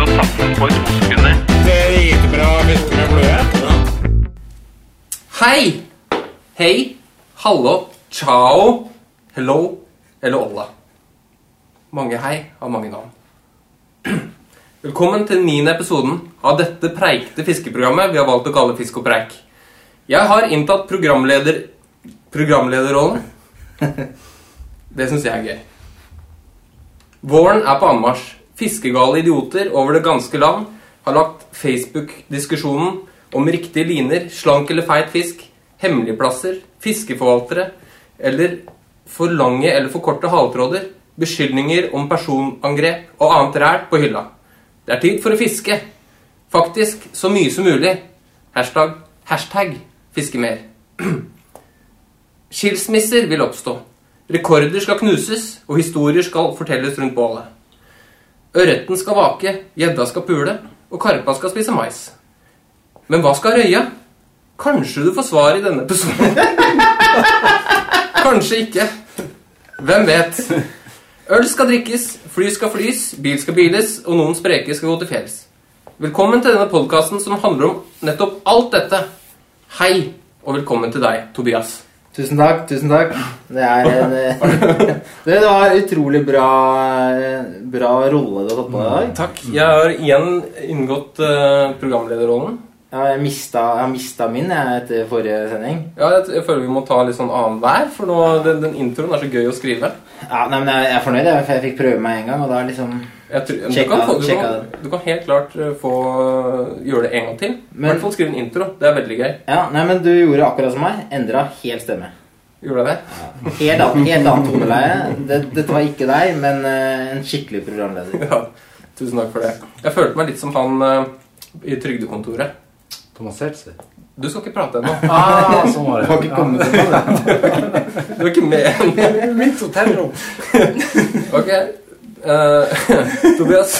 Så satt han på i to sekunder. Hei! Hei! Hallo! Ciao! Hello! Eller olla. Mange hei har mange navn. Velkommen til den niende episoden av dette preikte fiskeprogrammet vi har valgt å kalle Fisk og preik. Jeg har inntatt programleder... programlederrollen. Det syns jeg er gøy. Våren er på anmarsj. Fiskegale idioter over det ganske land har lagt Facebook-diskusjonen om riktige liner, slank eller feit fisk, hemmelige plasser, fiskeforvaltere eller for lange eller for korte haltråder, beskyldninger om personangrep og annet ræl på hylla. Det er tid for å fiske. Faktisk så mye som mulig. Hashtag, hashtag fiske mer. Skilsmisser vil oppstå. Rekorder skal knuses, og historier skal fortelles rundt bålet. Ørreten skal vake, gjedda skal pule, og karpa skal spise mais. Men hva skal røya? Kanskje du får svar i denne episoden. Kanskje ikke. Hvem vet? Øl skal drikkes, fly skal flys, bil skal biles, og noen spreke skal gå til fjells. Velkommen til denne podkasten som handler om nettopp alt dette. Hei, og velkommen til deg, Tobias. Tusen takk, tusen takk. Det er en det, var var utrolig bra, bra rolle du har tatt på deg i dag. Takk. Jeg har igjen inngått eh, programlederrollen. Ja, jeg, mista, jeg mista min jeg, etter forrige sending. Ja, jeg, jeg føler vi må ta litt sånn annenhver, for nå, den, den introen er så gøy å skrive. Ja, nei, men jeg, jeg er fornøyd, for jeg fikk prøve meg en gang. Og da liksom tror, du, kan få, du, kan, du kan helt klart eh, få gjøre det en gang til. I hvert fall skrive en intro. Det er veldig gøy. Ja, nei, men du gjorde akkurat som meg. Endra helt stemme. Gjorde jeg det? Helt annen, helt annen toneleie. Det, dette var ikke deg, men uh, en skikkelig programleder. Ja. Tusen takk for det. Jeg følte meg litt som han uh, i Trygdekontoret. Thomas Seltzer. Du skal ikke prate ennå. Ah, sånn var det. Du har ikke kommet til det. Du er ikke med. Mitt hotellrom. Ok. Uh, Tobias,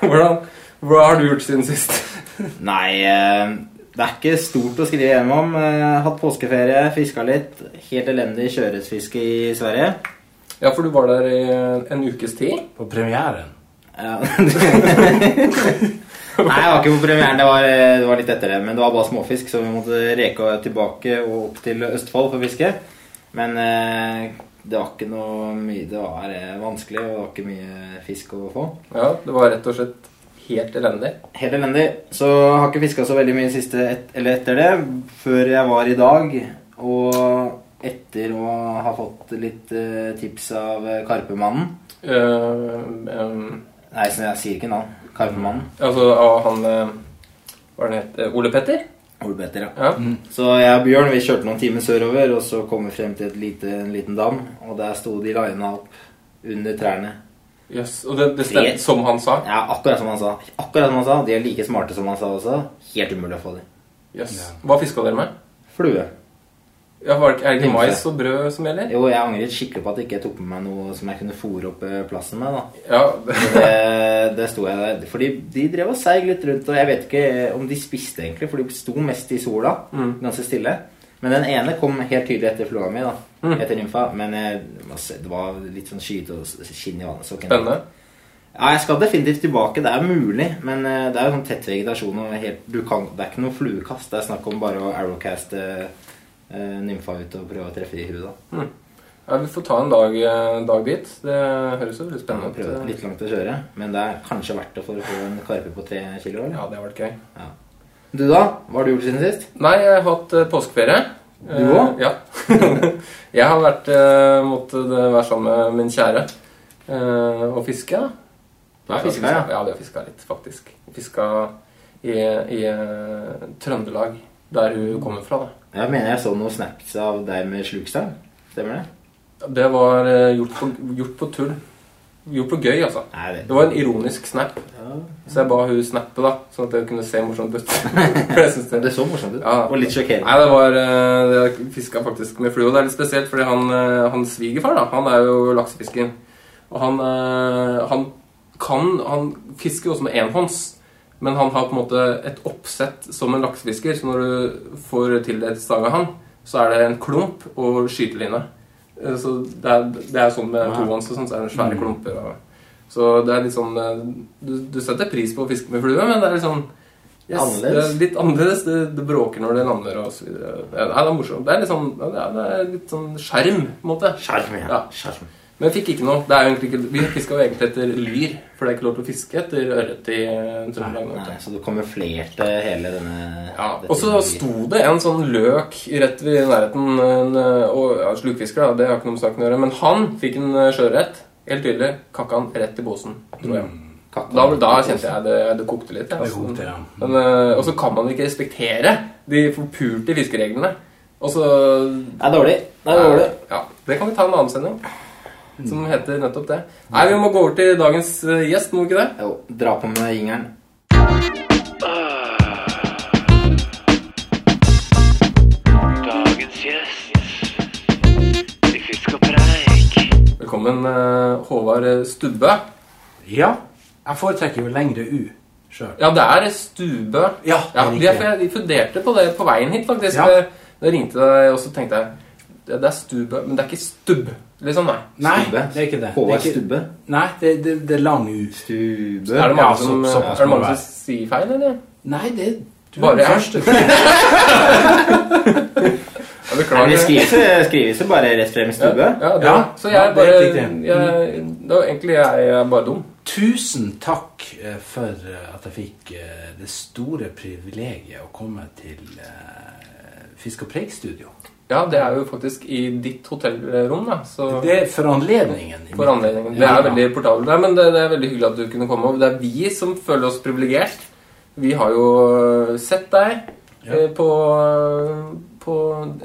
hvordan, hva har du gjort siden sist? Nei, eh, det er ikke stort å skrive hjem om. Eh, Hatt påskeferie, fiska litt. Helt elendig sjøørretfiske i Sverige. Ja, for du var der i en ukes tid. På premieren. Ja. Nei, jeg var ikke på premieren. Det var, det var litt etter det. Men det var bare småfisk, så vi måtte reke tilbake og opp til Østfold for å fiske. Men eh, det var ikke noe mye Det var eh, vanskelig, og det var ikke mye fisk å få. Ja, det var rett og slett helt elendig. Helt elendig. Så jeg har ikke fiska så veldig mye siste et, eller etter det, før jeg var i dag. Og etter å ha fått litt eh, tips av eh, Karpemannen. Uh, um... Nei, så jeg sier ikke navn. Karpemannen. altså av han eh, Hva er det het? Ole Petter? Ole Petter, ja. Ja. Så jeg og Bjørn vi kjørte noen timer sørover, og så kom vi frem til et lite, en liten dam. Og der sto de lina opp under trærne. Yes. Og det, det stemte som han sa? Ja, akkurat som han sa. Akkurat som han sa. De er like smarte som han sa også. Helt umulig å få dem. Yes. Hva fiska dere med? Flue. Ja, var det, er det ikke mais og brød som gjelder? Jo, jeg angret skikkelig på at jeg ikke tok med meg noe som jeg kunne fòre opp eh, plassen med. da. Ja, Det, det sto jeg der. Fordi de drev og seig litt rundt, og jeg vet ikke om de spiste egentlig, for de sto mest i sola, Mm. ganske stille. Men den ene kom helt tydelig etter flua mi, da. Mm. Etter nymfa. Men jeg, det var litt sånn skyte og skinn i vannet. Så Spennende. Ja, jeg skal definitivt tilbake. Det er mulig, men eh, det er jo sånn tett vegetasjon. og helt, du kan, Det er ikke noe fluekast. Det er snakk om bare å arrowcaste eh, nymfa ut og prøve å treffe i huet. da. Ja, Vi får ta en dag, eh, dag dit. Det høres jo veldig spennende ut. prøve litt langt å kjøre, men det er kanskje verdt det for å få en karpe på tre kilo. Eller? Ja, det har vært gøy. Du da? Hva har du gjort siden sist? Nei, jeg har hatt eh, påskeferie. Du Eh, også? Ja. jeg har vært, eh, måttet eh, være sammen med min kjære eh, og fiske. Du har fiska, ja? Ja, vi har fiska litt, faktisk. Fiska i, i eh, Trøndelag, der hun kommer fra. da. Jeg mener jeg så noen snaps av deg med slukstang. Stemmer det? Det var eh, gjort, på, gjort på tull. gjort på gøy, altså. Nei, det, Det var en ironisk snap, så jeg ba hun snappe, da, sånn at det kunne se morsomt ut. Det det så morsomt ut. Ja. Og litt sjokkerende. Nei, det var eh, Jeg fiska faktisk med flue. Det er litt spesielt, fordi han, eh, han svigerfar, da, han er jo laksefisker. Og han, han kan Han fisker jo også med enhånds, men han har på en måte et oppsett som en laksefisker. Så når du får tildelt stang av han, så er det en klump og skyteline. Eh, Så det er, det er sånn med tohånds og sånn, så er det svære klumper. Og, så det er litt sånn eh, du, du setter pris på å fiske med flue, men det er litt sånn Yes, Annerledes. Det er litt annerledes. Det, det bråker når det lander og så videre. Ja, det er morsomt. Det er litt sånn, det er, det er litt sånn skjerm, på en måte. Skjerm, ja. Ja. Skjerm. Men jeg fikk ikke noe. Det er jo egentlig ikke, vi fiska jo egentlig etter lyr, for det er ikke lov til å fiske etter ørret i eh, Trøndelag. Nei, så du kamuflerte hele denne Ja, og så sto det en sånn løk rett ved nærheten. En, eh, og, ja, slukfisker, da, det har ikke noe med saken å gjøre. Men han fikk en eh, sjøørret. Helt tydelig. Kakka han rett i posen, tror jeg. kakka. Da, da kjente jeg det, det kokte litt. Det ja. Men, og så kan man ikke respektere de forpulte fiskereglene. Og så Det er dårlig. Det er dårlig. Ja, Det kan vi ta en annen sending. Som heter nettopp det. Nei, Vi må gå over til dagens eh, gjest, må vi ikke det? Jo, dra på med jingeren. Dagens gjest i Fisk og preik. Velkommen, eh, Håvard Stubbe. Ja. Jeg foretrekker jo lengre U Selv. Ja, det er Stubø. Ja, det er ja, vi funderte på det på veien hit, faktisk. Ja. Jeg ringte deg, og så tenkte jeg det, det er Stubø, men det er ikke Stubb. Liksom, nei. Nei, Stubbe. det er ikke det. Håvard det er ikke, Stubbe. Nei, det, det, det er lang U. Stubbe? Er det mange Ja, som, er det mange som sier feil, eller? Nei, det du Bare er jeg. første. Jeg beklager. det skrives, skrives jo bare rett frem i Stubbe. Ja, ja, Ja, så ja, jeg er bare jeg, da, egentlig jeg, jeg er bare dum. Tusen takk eh, for eh, at jeg fikk eh, det store privilegiet å komme til Fisk og Preik-studio. Ja, det er jo faktisk i ditt hotellrom, da. Så Det er for anledningen. for anledningen. Det er ja. veldig portabelt. Nei, men det, det er veldig hyggelig at du kunne komme. Og det er vi som føler oss privilegert. Vi har jo sett deg Ja. eh, på på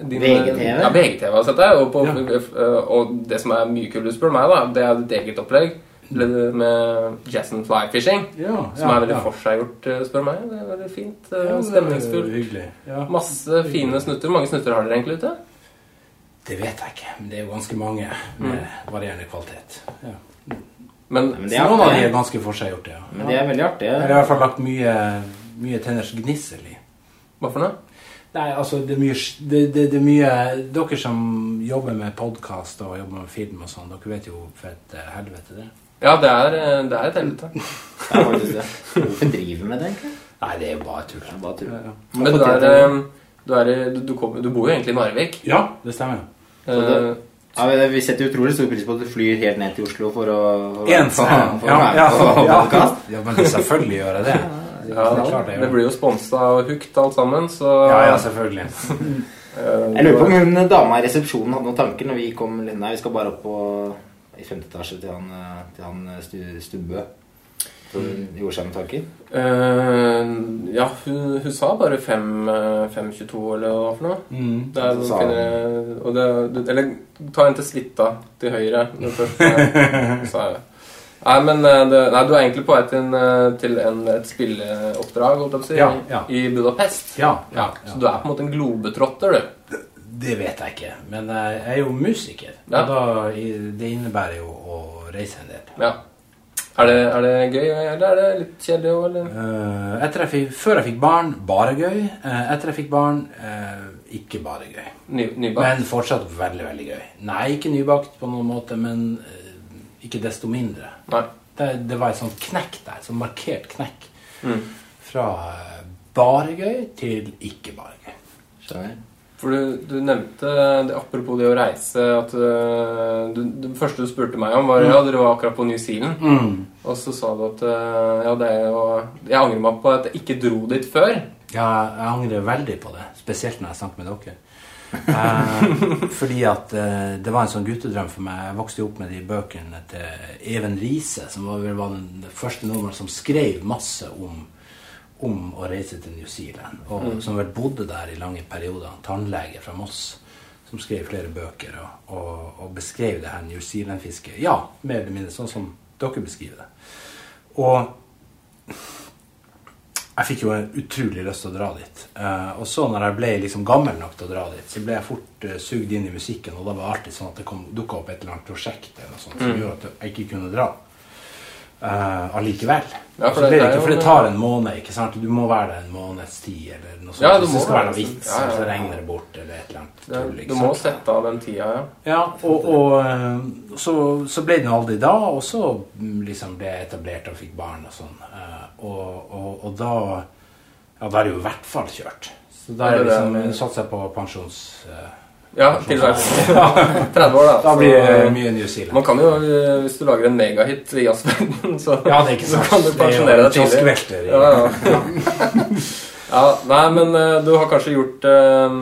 din, VGTV? Ja, VGTV har sett deg. Og, på, Ja. eh, og det som er mye kulere, spør du meg, da, det er ditt eget opplegg med jazz and fly fishing. Ja, Som er veldig ja. forseggjort, eh, spør du meg. Det er veldig fint. eh, Ja, det er Stemningsfullt. Hyggelig. Ja. Masse fine snutter. Hvor mange snutter har dere egentlig ute? Det vet jeg ikke, men det er jo ganske mange med varierende kvalitet. Ja. Men, Men det er Noen av de er ganske forseggjorte, ja. Men det er veldig artig. Jeg har i hvert fall lagt mye, mye tenners gnissel i. hva for noe? Nei, altså, det er mye, det, det, det er mye Dere som jobber med podkast og jobber med film og sånn, dere vet jo for et eh, helvete det. Ja, det er, eh, det er et helvete. Det er faktisk det. Hvorfor driver vi med det, egentlig? Nei, det er jo bare tull. Bare tull. Ja, ja. Men du er, eh, du, er, du, du, kommer, du bor jo egentlig i Narvik. ja, det stemmer. Så Eh, Ja, men Vi setter utrolig stor pris på at du flyr helt ned til Oslo for å for å være En på- scene. for å Ja, ja, ja, ja, men selvfølgelig gjør jeg det. ja, det klart det, det blir jo sponsa og hooked alt sammen, så Ja, ja, selvfølgelig. Jeg lurer på om hun dama i resepsjonen hadde noen tanker når vi kom Nei, vi skal bare opp på i femte etasje til han, eh, til han eh, stu, Stubbe. Så hun gjorde seg noen tanker. Uh, Ja, hun, hun sa bare eh, 5,22 eller hva for noe. Mm. Det er, sa fine, og det, eller ta en til Slitta til høyre. Den første. Nei, men det, nei, du er egentlig på vei til, en, til en, et spilleoppdrag holdt jeg på å si, Ja, ja. i Budapest. Ja, Ja, ja, Så du er på en måte en globetrotter, du. Det vet jeg ikke, men jeg er jo musiker. Ja. Og da, det innebærer jo å reise en del. Ja. Er det, er det gøy, eller er det litt kjedelig òg, eller? Uh, fikk, før jeg fikk barn, bare gøy. Uh, etter jeg fikk barn, uh, ikke bare gøy. Ny, nybakt? Men fortsatt veldig, veldig gøy. Nei, ikke nybakt på noen måte, men ikke desto mindre. Det, det var et sånt knekk der, sånn markert knekk. Mm. Fra bare gøy til ikke bare gøy. Skjønner? For du, du nevnte, det, apropos det å reise, at øh, du, det første du spurte meg om, var ja, dere var akkurat på New Zealand. Og så sa du at øh, ja, det er jo Jeg angrer meg på at jeg ikke dro dit før. Ja, jeg angrer veldig på det, spesielt når jeg snakker med dere. Eh, fordi at eh, det var en sånn guttedrøm for meg. Jeg vokste jo opp med de bøkene til Even Riise, som var, vel var den første nummeren som skrev masse om, om å reise til New Zealand. Og som vel bodde der i lange perioder. En tannlege fra Moss som skrev flere bøker og, og, og beskrev det her New Zealand-fisket. Ja, mer eller mindre sånn som dere beskriver det. Og jeg fikk jo en utrolig lyst til å dra dit. Uh, og så når jeg ble liksom gammel nok til å dra dit, så ble jeg fort uh, sugd inn i musikken. Og da var det alltid sånn at det dukka opp et eller annet prosjekt eller noe sånt, som Mm. gjorde at jeg ikke kunne dra. Uh, allikevel. Ja, for det- det er ikke, for det tar en måned. ikke sant? Du må være der en måneds tid eller noe sånt. Ja, du Hvis det skal være noe vits, Ja, ja, så regner det bort eller et eller annet tull. du ikke må sant? sette av den tida, ja. Ja, og, og eh, så, så ble det nå aldri da, og så mm, liksom ble jeg etablert og fikk barn og sånn. Eh, Og, og, og da Ja, da er det jo i hvert fall kjørt. Så da Ja, er det liksom, satser jeg på pensjons... eh, Ja, til tilsvarende. 30 år, da. Da blir det mye New Zealand. Man kan jo, eh, hvis du lager en megahit i jazzverdenen, så, Ja, det er ikke så kan du er pensjonere deg tidlig. Ja, ja. ja, nei, men eh, du har kanskje gjort, eh,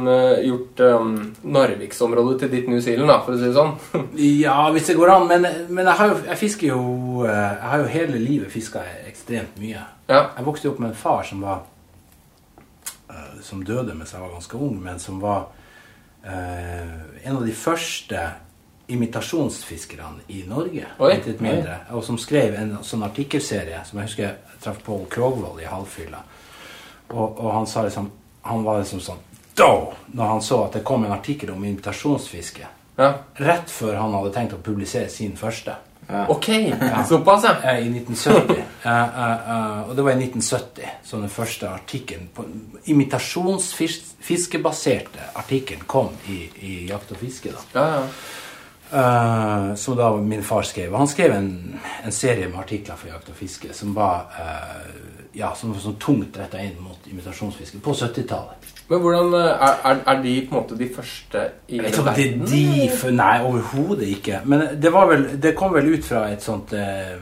gjort um, Narviksområdet til ditt New Zealand, da, for å si det sånn. Ja, hvis det går an. Men, men jeg, jo, jeg fisker jo Jeg har jo hele livet fiska ekstremt mye. Ja. Jeg vokste opp med en far som var Som døde mens jeg var ganske ung, men som var en av de første imitasjonsfiskerne i Norge. Oi. Litt mindre. Og som skrev en sånn artikkelserie som jeg husker jeg traff Pål Krogvold i halvfylla. Og, og han sa liksom Han var liksom sånn Da! Når han så at det kom en artikkel om imitasjonsfiske. Ja. Rett før han hadde tenkt å publisere sin første. Ok, såpass, ja. I 1970. Eh, eh, eh, og det var i 1970 som den første artikkelen på Imitasjonsfiskebaserte artikkelen kom i, i Jakt og fiske. da. ja, ja. Eh, som da min far skrev. Han skrev en, en serie med artikler for Jakt og fiske som var uh, ja, som var sånn tungt retta inn mot imitasjonsfiske på 70-tallet. Men hvordan eh, er, er, de på en måte de første i hele er verden? de for, Nei, overhodet ikke. Men det, var vel, det kom vel ut fra et sånt eh,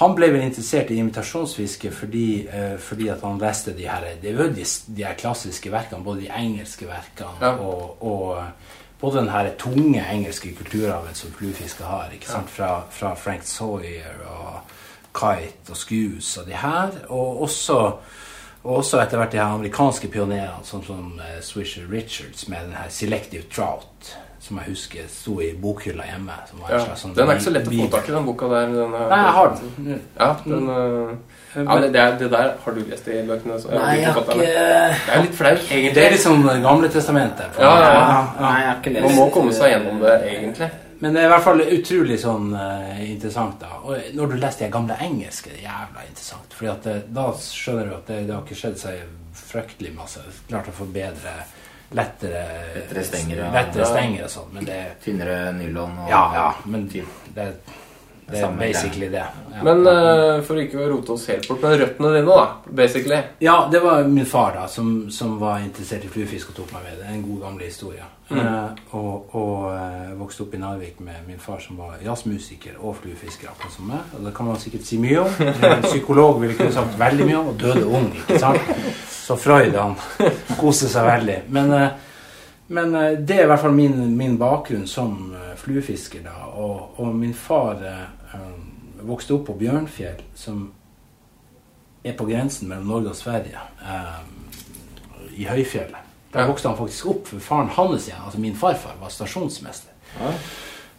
Han ble vel interessert i imitasjonsfiske fordi, eh, fordi han leste de her Det er de, de her klassiske verkene, både de engelske verkene Ja. og, og både den her tunge engelske kulturarven som fluefiske har. ikke sant? Fra, fra Frank Sawyer og Kite og Scouse og de her. Og også, også etter hvert de her amerikanske pionerene, sånn som eh, Swisher Richards med den her Selective Trout, som jeg husker sto i bokhylla hjemme. Ja. sånn Den er ikke så lett å få tak i, den boka der. Den Nei, jeg har den. Ja, den, eh, ja, men det, det der har du lest i bøkene? så- Nei, jeg har ikke Det er litt flaut, egentlig. Det er liksom Det Gamle testamentet. Ja, ja, ja. Nei, jeg har ikke lest Man må komme seg gjennom det, egentlig. Men det er i hvert fall utrolig sånn uh, interessant. da Og når du leser de gamle engelske, det er jævla interessant. Fordi at det, da skjønner du at det, det har ikke skjedd seg fryktelig masse. Klart å få bedre Lettere Lettere stenger, ja. lettere stenger og sånn. Men det Tynnere nylon og Ja, ja. Men det, det er basically det. Ja. Men uh, for ikke å rote oss helt bort, men røttene dine, da, basically. Ja, det var min far da som, som var interessert i fluefisk og tok meg med. Det en god gamle historie. Eh, og og uh, vokste opp i Narvik med min far som var jazzmusiker og fluefisker. akkurat som meg. Og det kan man sikkert si mye om. En psykolog ville kunne sagt veldig mye om, og døde ung. ikke sant? Så Freud han koste seg veldig. Men, eh, men eh, det er i hvert fall min, min bakgrunn som eh, fluefisker. da, Og, og min far eh, vokste opp på Bjørnfjell, som er på grensen mellom Norge og Sverige, eh, i høyfjellet. Der Ja. vokste han faktisk opp, for faren hans igjen, altså min farfar, var stasjonsmester.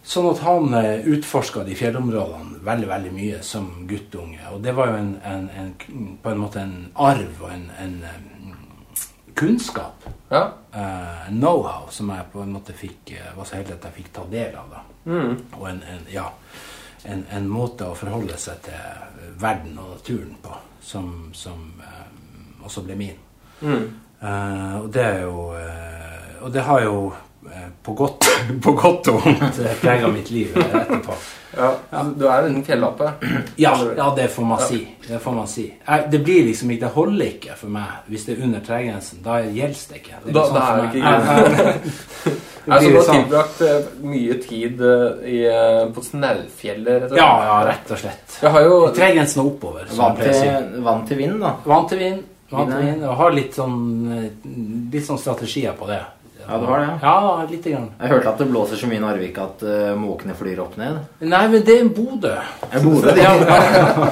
Sånn at han uh, utforska de fjellområdene veldig veldig mye som guttunge. Og det var jo en, en, en, på en måte en arv og en, en kunnskap. Ja. uh, know-how som jeg på en måte fikk eh, var så heldig at jeg fikk ta del av. da. Mm. Og en, en, ja, en, en måte å forholde seg til verden og naturen på som, som uh, også ble min. Mm. Uh, og det er jo Og det har jo på, godt, på godt og vondt prega mitt liv etterpå. Ja. Du er en fjellape. Ja, ja, det får man si. Det får man si. Jeg, det blir liksom ikke, det holder ikke for meg hvis det er under tregrensen. Da gjelder det ikke. Da- litt da er det ikke Jeg- jeg- Altså, du har sånn. tilbrakt eh, mye tid eh, i, eh, på Snaufjellet, rett og slett. Ja, ja, rett og slett. Jeg har jo Tregrensen er oppover. Vant til, vant til vind, da. Vant til vind. Vant til Vind. Og har litt sånn, litt sånn strategier på det. Ja, du har det, Ja, lite grann. Jeg hørte at det blåser så mye i Narvik at uh, måkene flyr opp ned. Nei, men det er Bodø. Jeg bodde Ja, ja.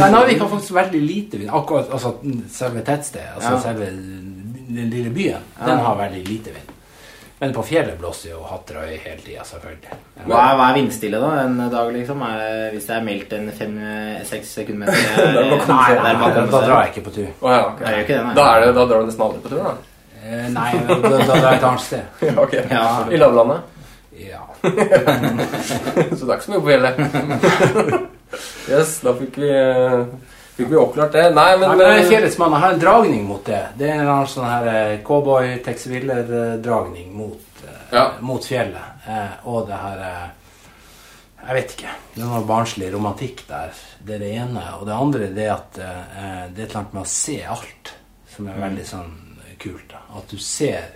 Nei, Narvik har faktisk veldig lite vind. Akkurat altså, selve tettstedet, altså Ja. selve den lille byen, Ja. den har veldig lite vind. Men på fjellet blåser jo hattrøy hele tida, selvfølgelig. Hva er, hva er vindstille da en dag, liksom? Er hvis det er meldt en fem-seks sekundmeter er Nei, er da drar jeg ikke på tur. Oh, ja, okay. Ikke det. Da, er det, da drar du nesten aldri på tur, da? Eh, Nei, da, da er det et annet sted. Ja, ok. Ja. I lavlandet? Ja. Så det er ikke så mye på fjellet. yes, da fikk vi, eh, fikk vi oppklart det. Nei, men, Nei, men eh, fjellets mann. Har en dragning mot det. Det er en annen sånn her eh, cowboy Tex Willer-dragning mot, Ja. mot fjellet. Og det her Jeg vet ikke. Det er noe barnslig romantikk der. Det er det ene. Og det andre det er at det er et eller annet med å se alt som er veldig sånn kult. da. At du ser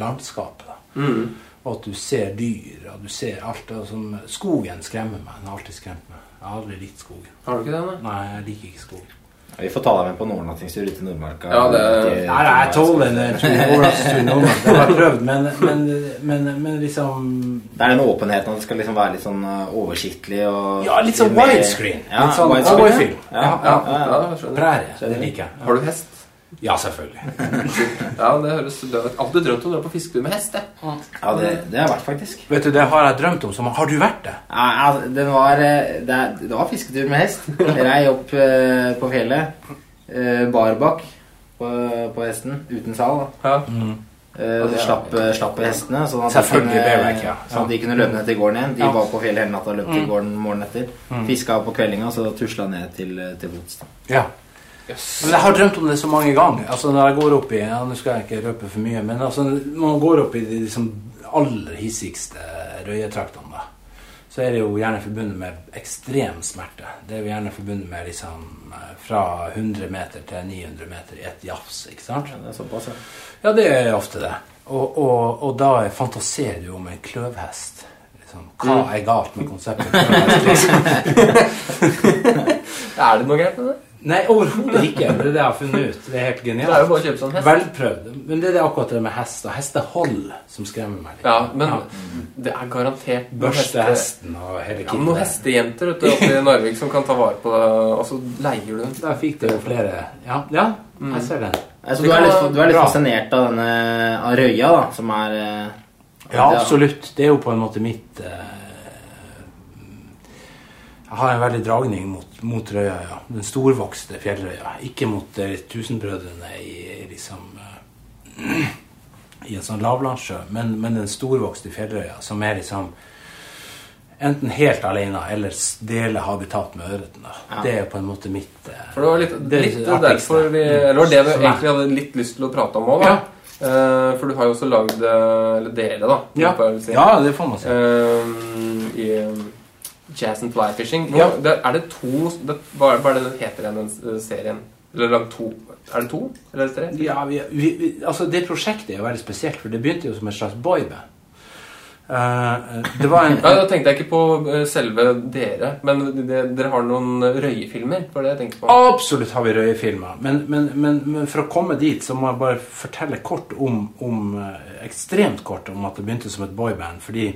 landskapet. da. mm. Og at du ser dyr, og du ser alt. det som, skogen skremmer meg. Den har alltid skremt meg. Jeg har aldri likt skogen. Har du ikke det, nei? Nei, jeg liker ikke skog. Vi får ta deg med på en overnattingstur ut i Nordmarka. Ja, det- Til- Nei, nei, jeg tåler en eh, tur i. Det har jeg prøvd, men, men, men, men liksom Det er den åpenheten at det skal liksom være litt sånn uh, oversiktlig og Ja, litt sånn widescreen. Ja, Litt sånn widescreen. Ja, Ja, ja, ja, ja. Ja, skjønner. Prærie. Det liker jeg. Har du hest? Ja, selvfølgelig. Ja, det høres Du har alltid drømt om å dra på fisketur med hest, det. Ja, det, det har jeg vært, faktisk. Vet du, det har jeg drømt om. Som, har du vært det? Ja, altså, det var, eh, det, det var fisketur med hest. Rei opp uh, på fjellet. Uh, Barbakk på, på hesten, uten sal. da. Ja. Mm. Uh, er- slapp, slapp hestene, sånn at, de kunne, bareback, ja. sånn at de kunne løpe ned til gården igjen. De Ja. var på fjellet hele natta og løp til Mm. gården morgenen etter. Fiska på kveldinga, så tusla ned til, til bots. da. Ja. Men jeg har drømt om det så mange ganger. Altså Når jeg går opp i ja, Nå skal jeg ikke røpe for mye, men altså, når man går opp i de liksom, aller hissigste røyetraktene, så er det jo gjerne forbundet med ekstrem smerte. Det er jo gjerne forbundet med liksom fra 100 meter til 900 meter i ett jafs, ikke sant? Ja, det er såpass, ja. Ja, det er ofte det. Og, og, og da fantaserer du om en kløvhest. Liksom, hva er galt med konseptet kløvhest? Liksom? Er det noe galt med det? Nei, overhodet ikke. Det er det jeg har funnet ut. Det er helt Det er jo genialt. bare sånn hest. Velprøvd. Men det er det akkurat det med hest. og Hestehold som skremmer meg litt. Ja, men Ja. det er garantert Børstehesten Børste hesten og hele Ja, men noen hestejenter vet du, oppe i Narvik som kan ta vare på det, og så leier du dem. Der fikk det jo flere Ja, ja jeg ser den. Altså, du, er litt, du er litt fascinert av denne av røya, da, som er eh, Ja, absolutt. Det er jo på en måte mitt eh, Jeg har en veldig dragning mot, mot Røya, ja. Den storvokste fjellrøya. Ikke mot eh, tusenbrødrene i, i liksom eh, I en sånn lavlandssjø, men, men den storvokste fjellrøya, som er liksom Enten helt alene eller dele habitat med ørreten. Ja. Det er på en måte mitt eh, For det var litt, det litt det derfor vi Eller det var det vi egentlig hadde litt lyst til å prate om òg, da. Eh, for du har jo også lagd Eller dere, da. Ja. si. ja, det får man si. I Jazz and Fly Fishing. Nå, Ja. det, er det to det, Hva er det den heter igjen, den serien? Eller to Er det to? Eller er det tre? Ja, vi, vi, altså Det prosjektet er jo veldig spesielt, for det begynte jo som et slags boyband. Uh, det var en, Ja, da tenkte jeg ikke på eh, selve dere, men det, dere har noen røyefilmer? var det jeg tenkte på. Absolutt har vi røyefilmer. Men, men, men, men for å komme dit, så må jeg bare fortelle kort om, om Ekstremt kort om at det begynte som et boyband. Fordi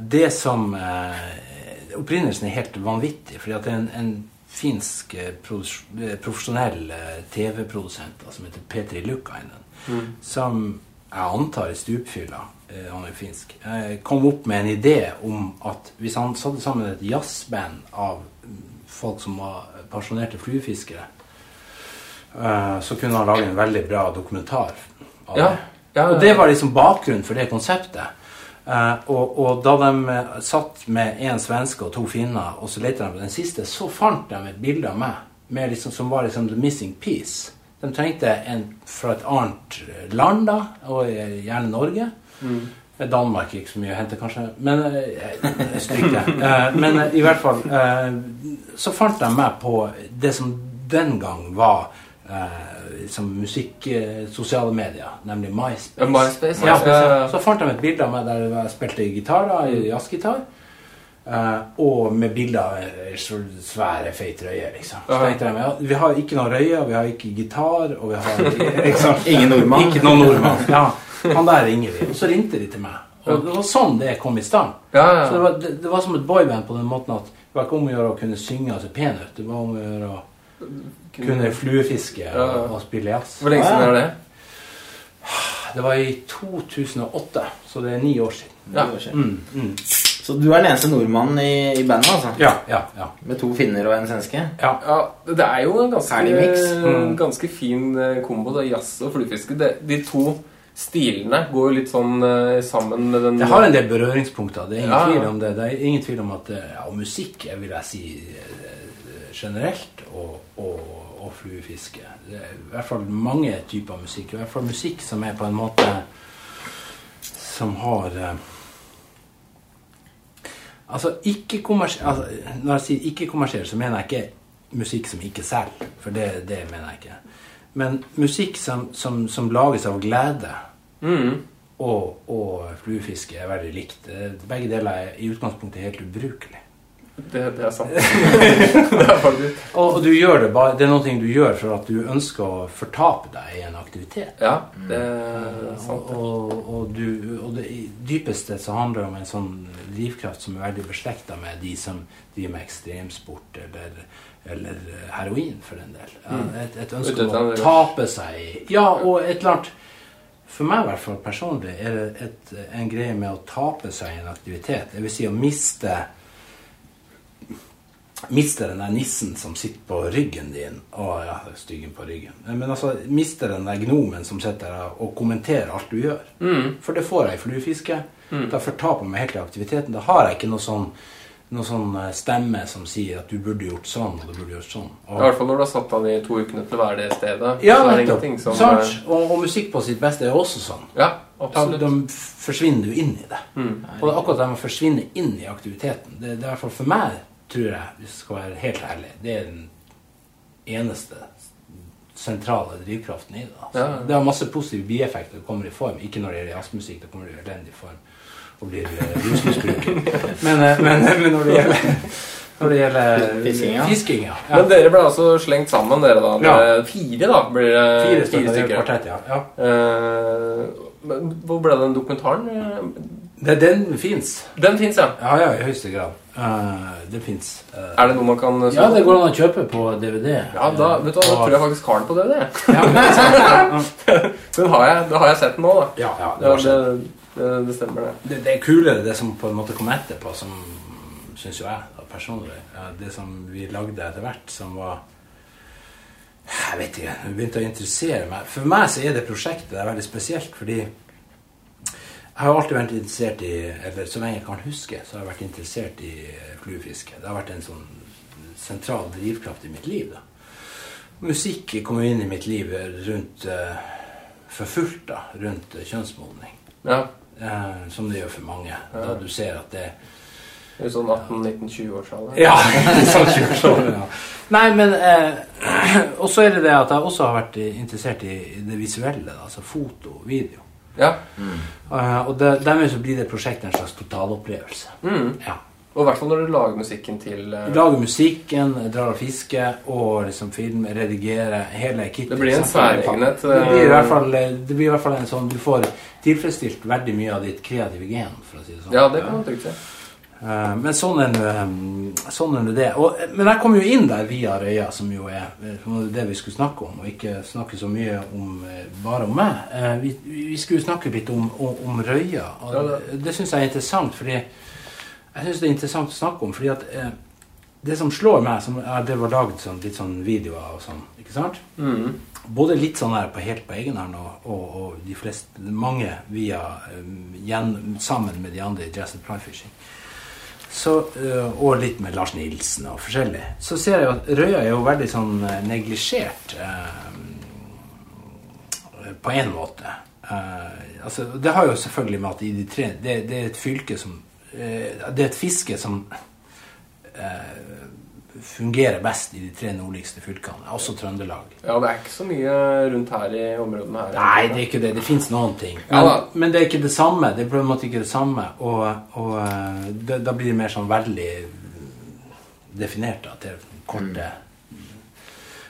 det som eh, Opprinnelsen er helt vanvittig. Fordi at det er en, en finsk eh, eh, profesjonell eh, TV-produsent som heter Petri Lukainen, som jeg antar er stupfylla. eh, Han er finsk. eh, Kom opp med en idé om at hvis han satte sammen et jazzband av mm, folk som var pensjonerte fluefiskere, eh, så kunne han lage en veldig bra dokumentar av Ja, det. ja, ja. Og det var liksom bakgrunnen for det konseptet. Eh, og, og da de eh, satt med én svenske og to finner, og så lette de på den siste, så fant de et bilde av meg med liksom, som var liksom the missing piece. De trengte en fra et annet land, da, og eh, gjerne Norge. Mm. Danmark ikke så mye å hente, kanskje. Men eh, stryk det. Eh, men eh, i hvert fall eh, Så fant de meg på det som den gang var eh, som musikk eh, sosiale medier, nemlig MySpace. MySpace, Ja, ja. Så fant de et bilde av meg der jeg spilte gitar, da, jazzgitar. eh, og med bilder av så svære, feit røyer, liksom. Så tenkte de ja, vi har ikke noen røye, vi har ikke gitar, og vi har liksom. Ingen nordmann. Ikke noen nordmann. Ja, han der ringer vi. Og så ringte de til meg. Og det var sånn det kom i stand. Ja, ja. Så det var, det, det var som et boyband på den måten at det var ikke om å gjøre å kunne synge så altså, pen ut. Det var om å gjøre å kunne fluefiske Ja, ja. og, spille jazz. Hvor lenge siden er det? Det var i 2008, så det er ni år siden. Ja. Ni år siden. Mm, mm. Så du er den eneste nordmannen i, i bandet, altså? Ja, ja, ja. Med to finner og en svenske? ja. Ja, det er jo en ganske, Mm. ganske fin eh, kombo. Da, jazz og fluefiske. De to stilene går jo litt sånn eh, sammen med den Det har en del berøringspunkter. Det er ingen Ja. tvil om det. Det er ingen tvil om at eh, ja, musikk jeg vil jeg si generelt og, og, og fluefiske. Det er i hvert fall mange typer musikk. I hvert fall musikk som er på en måte Som har eh, Altså, ikke kommersiell altså, Når jeg sier ikke-kommersiell, så mener jeg ikke musikk som ikke selger. For det, det mener jeg ikke. Men musikk som, som, som lages av glede Mm. og, og fluefiske er veldig likt. Begge deler er i utgangspunktet helt ubrukelig. Det, det er sant. det er faktisk Og, og du gjør det bare, det er noe du gjør for at du ønsker å fortape deg i en aktivitet. Ja, det er sant. Og, og, du, og det, dypeste så handler det om en sånn drivkraft som er veldig beslekta med de som driver med ekstremsport eller, eller heroin, for en del. Ja, Et, et ønske om å tape seg Ja, og et eller annet For meg i hvert fall personlig er det et, en greie med å tape seg i en aktivitet. Det vil si å miste Miste den der nissen som sitter på ryggen din Å ja, styggen på ryggen. Men altså, mister den der gnomen som sitter der og kommenterer alt du gjør. For det får jeg i fluefiske. Da fortaper jeg meg helt i aktiviteten. Da har jeg ikke noe sånn, noe sånn eh, stemme som sier at du burde gjort sånn, og du burde gjort sånn. I hvert fall når du har satt han i to ukene til å være det stedet. ja, så er det ingenting som Sant? Og, og musikk på sitt beste er også sånn. eh, Ja, absolutt. Så de forsvinner jo inn i det. Og det er akkurat det med å forsvinne inn i aktiviteten. Det, det er i hvert fall for meg, tror jeg, hvis jeg skal være helt ærlig, det er den eneste sentrale drivkraften i det. Altså. Ja, ja. Det har masse positive bieffekter. Det kommer i form. Ikke når det gjelder jazzmusikk, da kommer det i elendig form og blir eh, rusmisbruker. men, eh, men, men når det gjelder, når det gjelder Fisking, ja. fisking, ja. ja. Men dere ble altså slengt sammen, dere da? Ja. Fire, da? Blir det Fire er stykker. kvartett, ja. ja. Uh, men hvor ble den dokumentaren? Eh, Det, den fins. Den fins, ja. Ja, ja, i høyeste grad. Uh, det fins. Er det noe man kan ja, det går an å kjøpe på DVD. Ja, da, vet du da tror jeg faktisk har den på DVD. Ja, men- Den har jeg, da har jeg sett den nå, da. ja, ja, det, Ja, var sånn. det, det, det stemmer, det. det, det er kulere det som på en måte kom etterpå, som syns jo jeg da, personlig. Ja, det som vi lagde etter hvert, som var Jeg vet ikke. Det begynte å interessere meg. For meg så er det prosjektet det er veldig spesielt, fordi jeg har alltid vært interessert i Eller så lenge jeg kan huske, så har jeg vært interessert i eh, fluefiske. Det har vært en sånn sentral drivkraft i mitt liv. da. Musikk kom inn i mitt liv rundt uh, for fullt, da. Rundt eh, kjønnsmodning. Ja. Uh, som det gjør for mange. Da du ser at det I sånn 18-19-20-årsalder. Ja! sånn 20 ja. Nei, men uh, Og så er det det at jeg også har vært interessert i det visuelle. Altså foto, video. Ja. Eh, og det, dermed så blir det prosjektet en slags totalopplevelse. Mm. Ja. Og i hvert fall når du lager musikken til uh... Lager musikken, drar og fisker og liksom film, redigerer hele kittet. Det blir en særegenhet, Det i eh, det blir i hvert fall en sånn Du får tilfredsstilt veldig mye av ditt kreative gen, for å si det sånn. Ja, det kan man trygt si. Eh, Men sånn er nå eh, sånn er det. Og, men jeg kom jo inn der via Røya, som jo er eh, det vi skulle snakke om, og ikke snakke så mye om eh, bare om meg. Eh, Vi, vi skulle snakke litt om, om, om Røya. Og det syns jeg er interessant, fordi jeg synes det er interessant å snakke om. fordi at eh, det som slår meg, som jeg det var lagd sånn, litt sånn videoer og sånn, ikke sant? Mm. Både litt sånn her på helt på egen hånd, og, og, og de fleste, mange via um, gjen, sammen med de andre i Jazz and Fly Fishing. Så, øh, og litt med Lars Nilsen og forskjellig. Så ser jeg at Røya er jo veldig sånn eh, neglisjert eh, på en måte. Eh, altså, det har jo selvfølgelig med at i de tre Det, det er et fylke som eh, Det er et fiske som eh, fungerer best i de tre nordligste fylkene, også Trøndelag. Ja, det er ikke så mye rundt her i områdene her. Nei, det er ikke det. Det fins noen ting. Men, ja, men det er ikke det samme. Det er på en måte ikke det samme. Og, og eh, det, da blir det mer sånn veldig definert da, til korte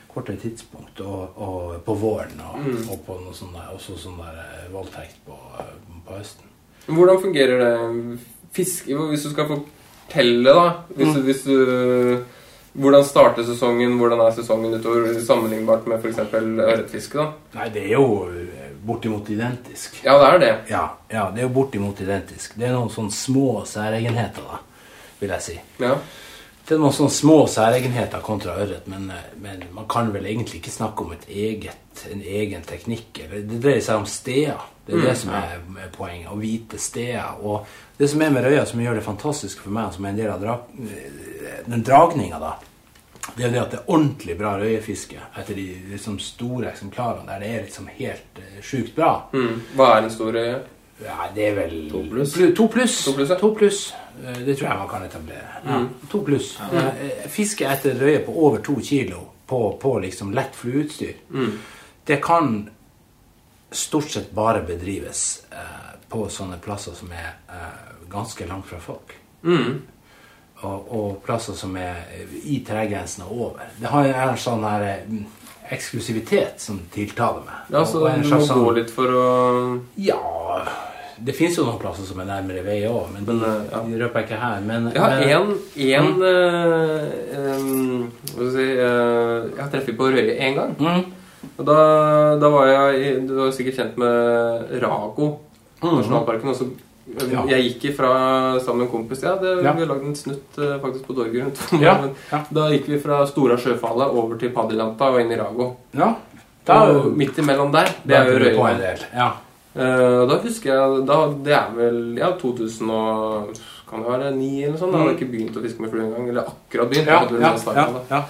kortere tidspunkt. Og, og på våren og, Mm. og på noe sånn der, også sånn der eh, voldtekt på, eh, på høsten. Hvordan fungerer det fiske Hvis du skal fortelle, da hvis du, hvis du, Hvordan starter sesongen? Hvordan er sesongen utover sammenlignbart med f.eks. ørretfiske? da? Nei, det er jo eh, bortimot identisk. Ja, det er det. Ja, ja, det er jo bortimot identisk. Det er noen sånne små særegenheter, da, vil jeg si. Ja. Det er noen sånne små særegenheter kontra ørret, men, eh, men man kan vel egentlig ikke snakke om et eget, en egen teknikk. Det dreier seg om steder. Det er det som er poenget. Å vite steder. Og det som er med røya, som gjør det fantastisk for meg, som er en del av dra den dragninga, da, det er jo det at det er ordentlig bra røyefiske etter de liksom store eksemplarene der det er liksom helt uh, sjukt bra. Mm. Hva er en stor røye? Ja, det er vel To pluss. Pl To pluss. To pluss, ja. To pluss. Uh, Det tror jeg man kan etablere. Ja. To pluss. Eh, Fiske etter røye på over to kilo på, på liksom lett flueutstyr, det kan stort sett bare bedrives eh, på sånne plasser som er eh, ganske langt fra folk. Mm. Og, og plasser som er i terrenggrensen og over. Det har en sånn her eh, eksklusivitet som tiltaler meg. Ja, så Og du må sånn, gå litt for å ja Det fins jo noen plasser som er nærmere vei òg, men Men, eh, ja. de røper jeg ikke her. Men, Jeg har én en, en eh, Hva skal jeg si uh, Jeg har treffet på Røye én gang. Mm. Og da, da var jeg Du var sikkert kjent med Rago nasjonalparken. Også, Mm. Ja. Jeg gikk ifra sammen med en kompis. Ja, det, Ja. Vi har lagd en snutt eh, faktisk på rundt. Ja. Da gikk vi fra Stora Sjøfallet over til Paddelanta og inn i Rago. Ja, da og midt imellom der, det er jo del. Ja. Eh, da husker jeg da, Det er vel ja, 2000 og Kan det være 9 eller sånn? Da hadde jeg ikke begynt å fiske med flue engang. Eller akkurat begynt. Mm. Ja, ja, ja, ja.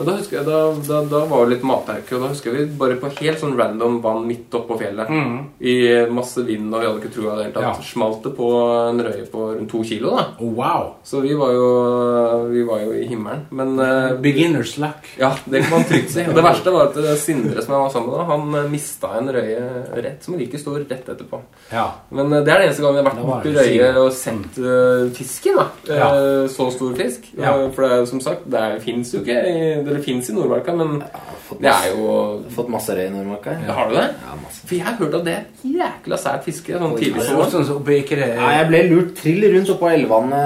Og da husker jeg, da, da, da var det litt matauke, og da husker jeg vi bare på helt sånn random vann midt oppå fjellet. I masse vind, og vi hadde ikke trua det hele tatt. Mm. Ja. Smalt det på en røye på rundt to kilo, da. Oh, wow. Så vi var jo, vi var jo i himmelen. Men uh, Beginner's luck. ja, det kan man trygt si. Og det verste var at eh, Sindre som jeg var sammen med, da, han eh, mista en røye rett som like stor rett etterpå. Ja. Men uh, det er den eneste gangen jeg har vært borti røye og sendt uh, fisken. da Ja. Så stor fisk. For det som sagt, det fins jo ikke i- Det fins i Nordmarka, men fått det er jo Fått masse røy i Nordmarka. ja, Har du det? Ja, masse. For jeg har hørt at det er et jækla sært fiske sånn tidlig Det er også sånn det Ja, jeg ble lurt trill rundt oppå elvene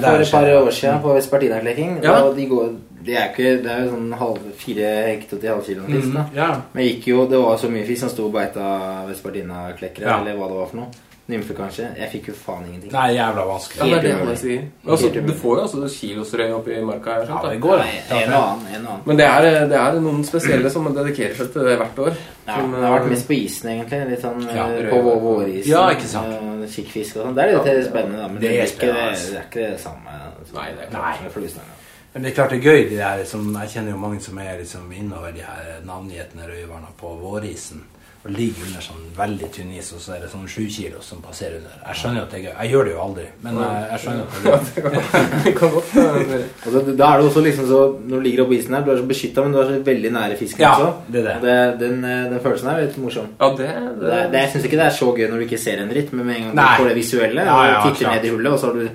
for et par år siden på Vespertina-klekking. Ja. Da De går, det er ikke Det er jo sånn halv, fire hekto til halvkiloen fisk. da. Mm, Ja. Men gikk jo, det var så mye fisk som sto og beita Vespertina-klekkere, Ja. eller hva det var for noe. Nymfer, kanskje. Jeg fikk jo faen ingenting. Nei, jævla Ja, det er det jeg sier. Altså, du får jo altså kilosrøy oppi marka her. Ja, Sant, da. det går Nei, en og annen. En og annen. Men det er, det er noen spesielle som dedikerer seg til det hvert år. Ja, Som, det har vært eh, mest på isen, egentlig. Litt sånn Ja, eh, på vårisen. Ja, ikke sant. eh, Kikkfisk og sånn. Det er litt Ja, spennende, da. Men det det, er ikke, det, det er ikke det samme Nei, det er Nei. som med fluestang. Men det er klart det er gøy, de der som, Jeg kjenner jo mange som er liksom innover de her navngjetne røyvarna på vårisen. Og ligger under sånn veldig tynn is, og så er det sånn sju kilo som passerer under. Jeg skjønner at er. Jeg gjør det jo aldri, men jeg, jeg skjønner at kan godt. Og da er det også liksom så Når du ligger oppe på isen her, du er så beskytta, men du er så veldig nære fisken Ja, også. det er det. Det, den, eh, den følelsen her er litt morsom. Ja, det, Det, det, det, jeg syns ikke det er så gøy når du ikke ser en dritt, men med en gang Nei. du får det visuelle Ja, ja, og titter klart. ned i hullet, og så har du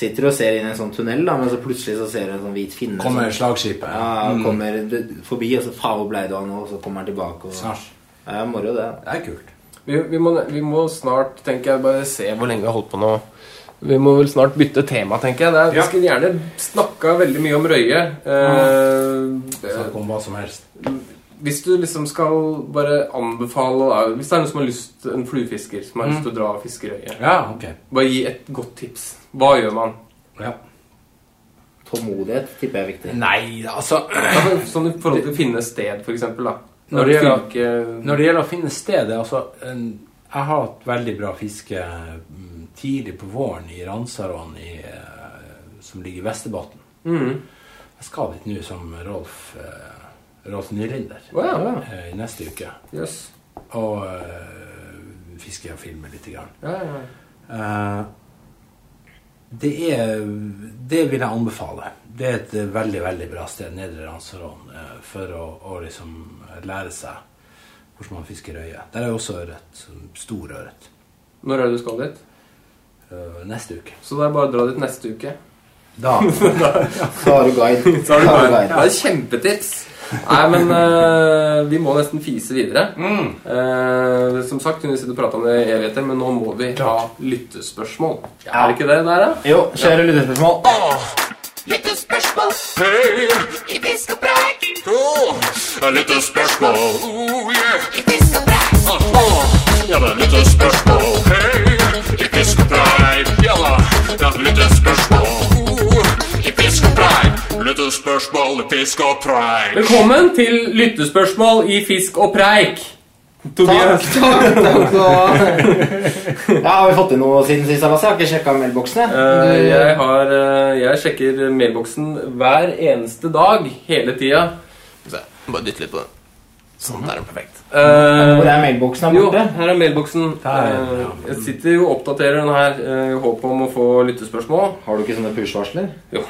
sitter du og ser inn i en sånn tunnel, da, men så plutselig så ser du en sånn hvit finne Kommer slagskipet. ja, Mm. kommer forbi, og så faen, hvor ble du av nå? Og så kommer han tilbake. Og, Snart. Ja, moro, det. Det er kult. vi, vi, må, vi må snart, tenker jeg, bare se hvor lenge vi har holdt på nå. Vi må vel snart bytte tema, tenker jeg. Det er, Ja. Vi skulle gjerne snakka veldig mye om røye. Eh, Så det kommer hva som helst. hvis du liksom skal bare anbefale Hvis det er noen som har lyst en fluefisker som har lyst til å dra og fiske røye, Ja, ok. bare gi et godt tips. Hva gjør man? Ja. Tålmodighet tipper jeg er viktig. Nei, altså Altså, sånn i forhold til å finne sted, for eksempel, da. Når det gjelder- fylke- Når det gjelder å finne stedet altså, en, Jeg har hatt veldig bra fiske mm, tidlig på våren i Ransarån, i, eh, som ligger i Vesterbotn. Mm. Jeg skal dit nå som Rolf, eh, Rolf Nylinder Å ja. eh, i neste uke. Yes. Og uh, fiske og filme litt. Grann. Ja, ja. Eh, det er Det vil jeg anbefale. Det er et veldig veldig bra sted, Nedre Ransarån, eh, for å, å liksom lære seg hvordan man fisker røye. Der er også ørret. Stor ørret. Når er det du skal dit? Eh, neste uke. Så det er bare å dra dit neste uke. Da Så har du guide. Så har du bare, det er kjempetips. Nei, men uh, vi må nesten fise videre. Mm. Uh, som sagt, kunne vi sitte og prate om det i evigheter, men nå må vi ha lyttespørsmål. Ja. Er det ikke det der, da? Jo, kjære ja. lyttespørsmål. Oh. Lyttespørsmål hey. i Fisk og Preik. Oh. Lyttespørsmål oh, oh yeah. i Fisk og Preik. Oh, oh. Ja, det er lyttespørsmål hey. i Fisk og Preik. Ja da, det er lyttespørsmål. Velkommen til lyttespørsmål i Fisk og preik. Tobias. Takk, takk, takk. Ja, Har vi fått inn noe siden sist? Jeg har ikke sjekka mailboksene. Eh, jeg, har, eh, jeg sjekker mailboksen hver eneste dag, hele tida. Bare dytte litt på den. Sånn, der er den perfekt. Hvor Eh, er mailboksen her jo, her er mailboksen. Ja. Jeg sitter jo og oppdaterer den her i håp om å få lyttespørsmål. Har du ikke sånne push-varsler? Jo.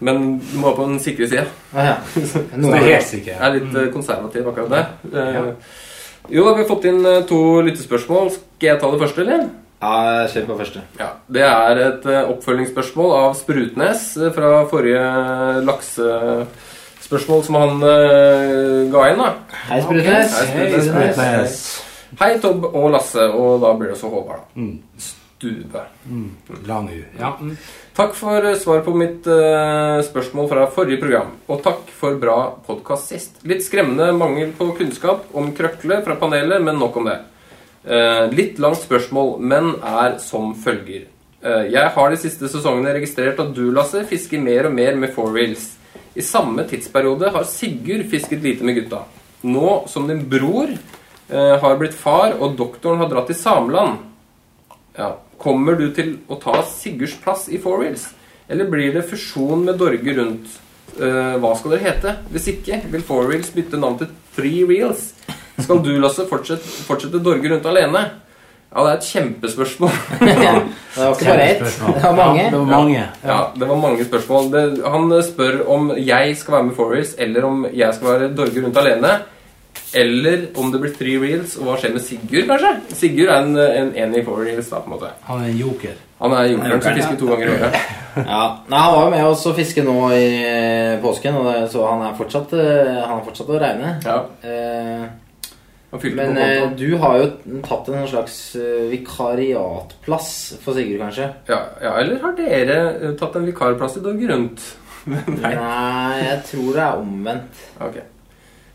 Men du må ha på den sikre sida. Ah, ja. Noe er helt sikker. Jeg er litt mm. konservativ akkurat der. Ja. Jo, da har vi fått inn eh, to lyttespørsmål. Skal jeg ta det første, eller? Ja, kjør på første. Ja, Det er et eh, oppfølgingsspørsmål av Sprutnes eh, fra forrige laksespørsmål som han eh, ga inn. da. Hei, Sprutnes. Hei, Hei, Sprutnes. Sprutnes. Hei, Tobb og Lasse, og da blir det også Håvard. da. Mm. Stube. Mm. U. Ja. mm. Takk for eh, svar på mitt uh, spørsmål fra forrige program. Og takk for bra podkast sist. Litt skremmende mangel på kunnskap om krøkle fra panelet, men nok om det. Uh, litt langt spørsmål, men er som følger. Uh, jeg har de siste sesongene registrert at du, Lasse, fisker mer og mer med four wheels. I samme tidsperiode har Sigurd fisket lite med gutta. Nå som din bror har blitt far, og doktoren har dratt til Sameland, ja. Kommer du til å ta Sigurds plass i Four Wheels? Eller blir det fusjon med Dorge rundt? uh, hva skal dere hete? Hvis ikke, vil Four Wheels bytte navn til Three Wheels? Skal du, Lasse, fortsette, fortsette Dorge rundt alene? Ja, det er et kjempespørsmål. Det var ikke bare ett. Det var mange. Ja, det var mange. Ja, det var mange spørsmål. Det, han spør om jeg skal være med Four Wheels, eller om jeg skal være Dorge rundt alene. Eller om det blir Three reels, og hva skjer med Sigurd, kanskje? Sigurd er en, en enig i Four reels, da, på en måte. Han er en joker. Han er jokeren som fisker to ganger i året. Ja, Nei, Han var jo med oss å fiske nå i eh, påsken, og det, så han er fortsatt, eh, han er fortsatt å regne. Ja, Eh, han men på eh, du har jo tatt en slags eh, vikariatplass for Sigurd, kanskje? Ja, ja, eller har dere tatt en vikarplass i Dag Rundt? Nei. Nei, jeg tror det er omvendt. Ok.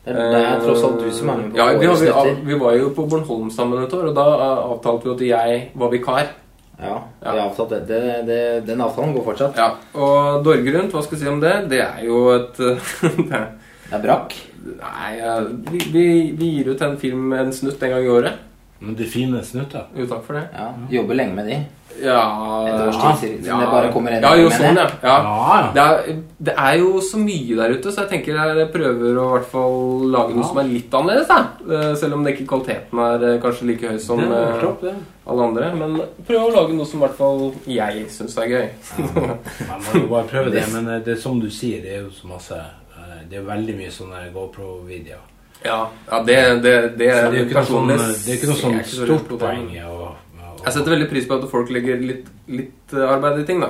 Det er, det er tross alt du som er med på ja, vi, har, vi, vi var jo på Bornholm sammen et år, og da eh, avtalte vi at jeg var vikar. Ja, Ja. avtalt det. det, det den avtalen går fortsatt. Ja, Og Dorgerund, hva skal jeg si om det? Det er jo et det er- brakk. Nei, vi, vi, vi gir ut en film en snutt en gang i året. Men de fine snutta. Jo, takk for det. Ja, Jobber lenge med de. Ja Et års tid siden ja, det bare kommer en Ja, jo, sånn, ja. ja. Det er, det er jo så mye der ute, så jeg tenker jeg prøver å i hvert fall lage noe Ja. som er litt annerledes. da Eh, Selv om det ikke kvaliteten er eh, kanskje like høy som Det er eh, klart, det. alle andre. Men prøv å lage noe som i hvert fall jeg syns er gøy. Man må jo bare prøve det, men det er som du sier, det er jo så masse Det er veldig mye sånne GoPro-videoer. Ja, ja det, det, det, er det er ikke noe sånn, det er ikke noe sånn stort poeng og, å- Jeg setter veldig pris på at folk legger litt, litt arbeid i ting, da.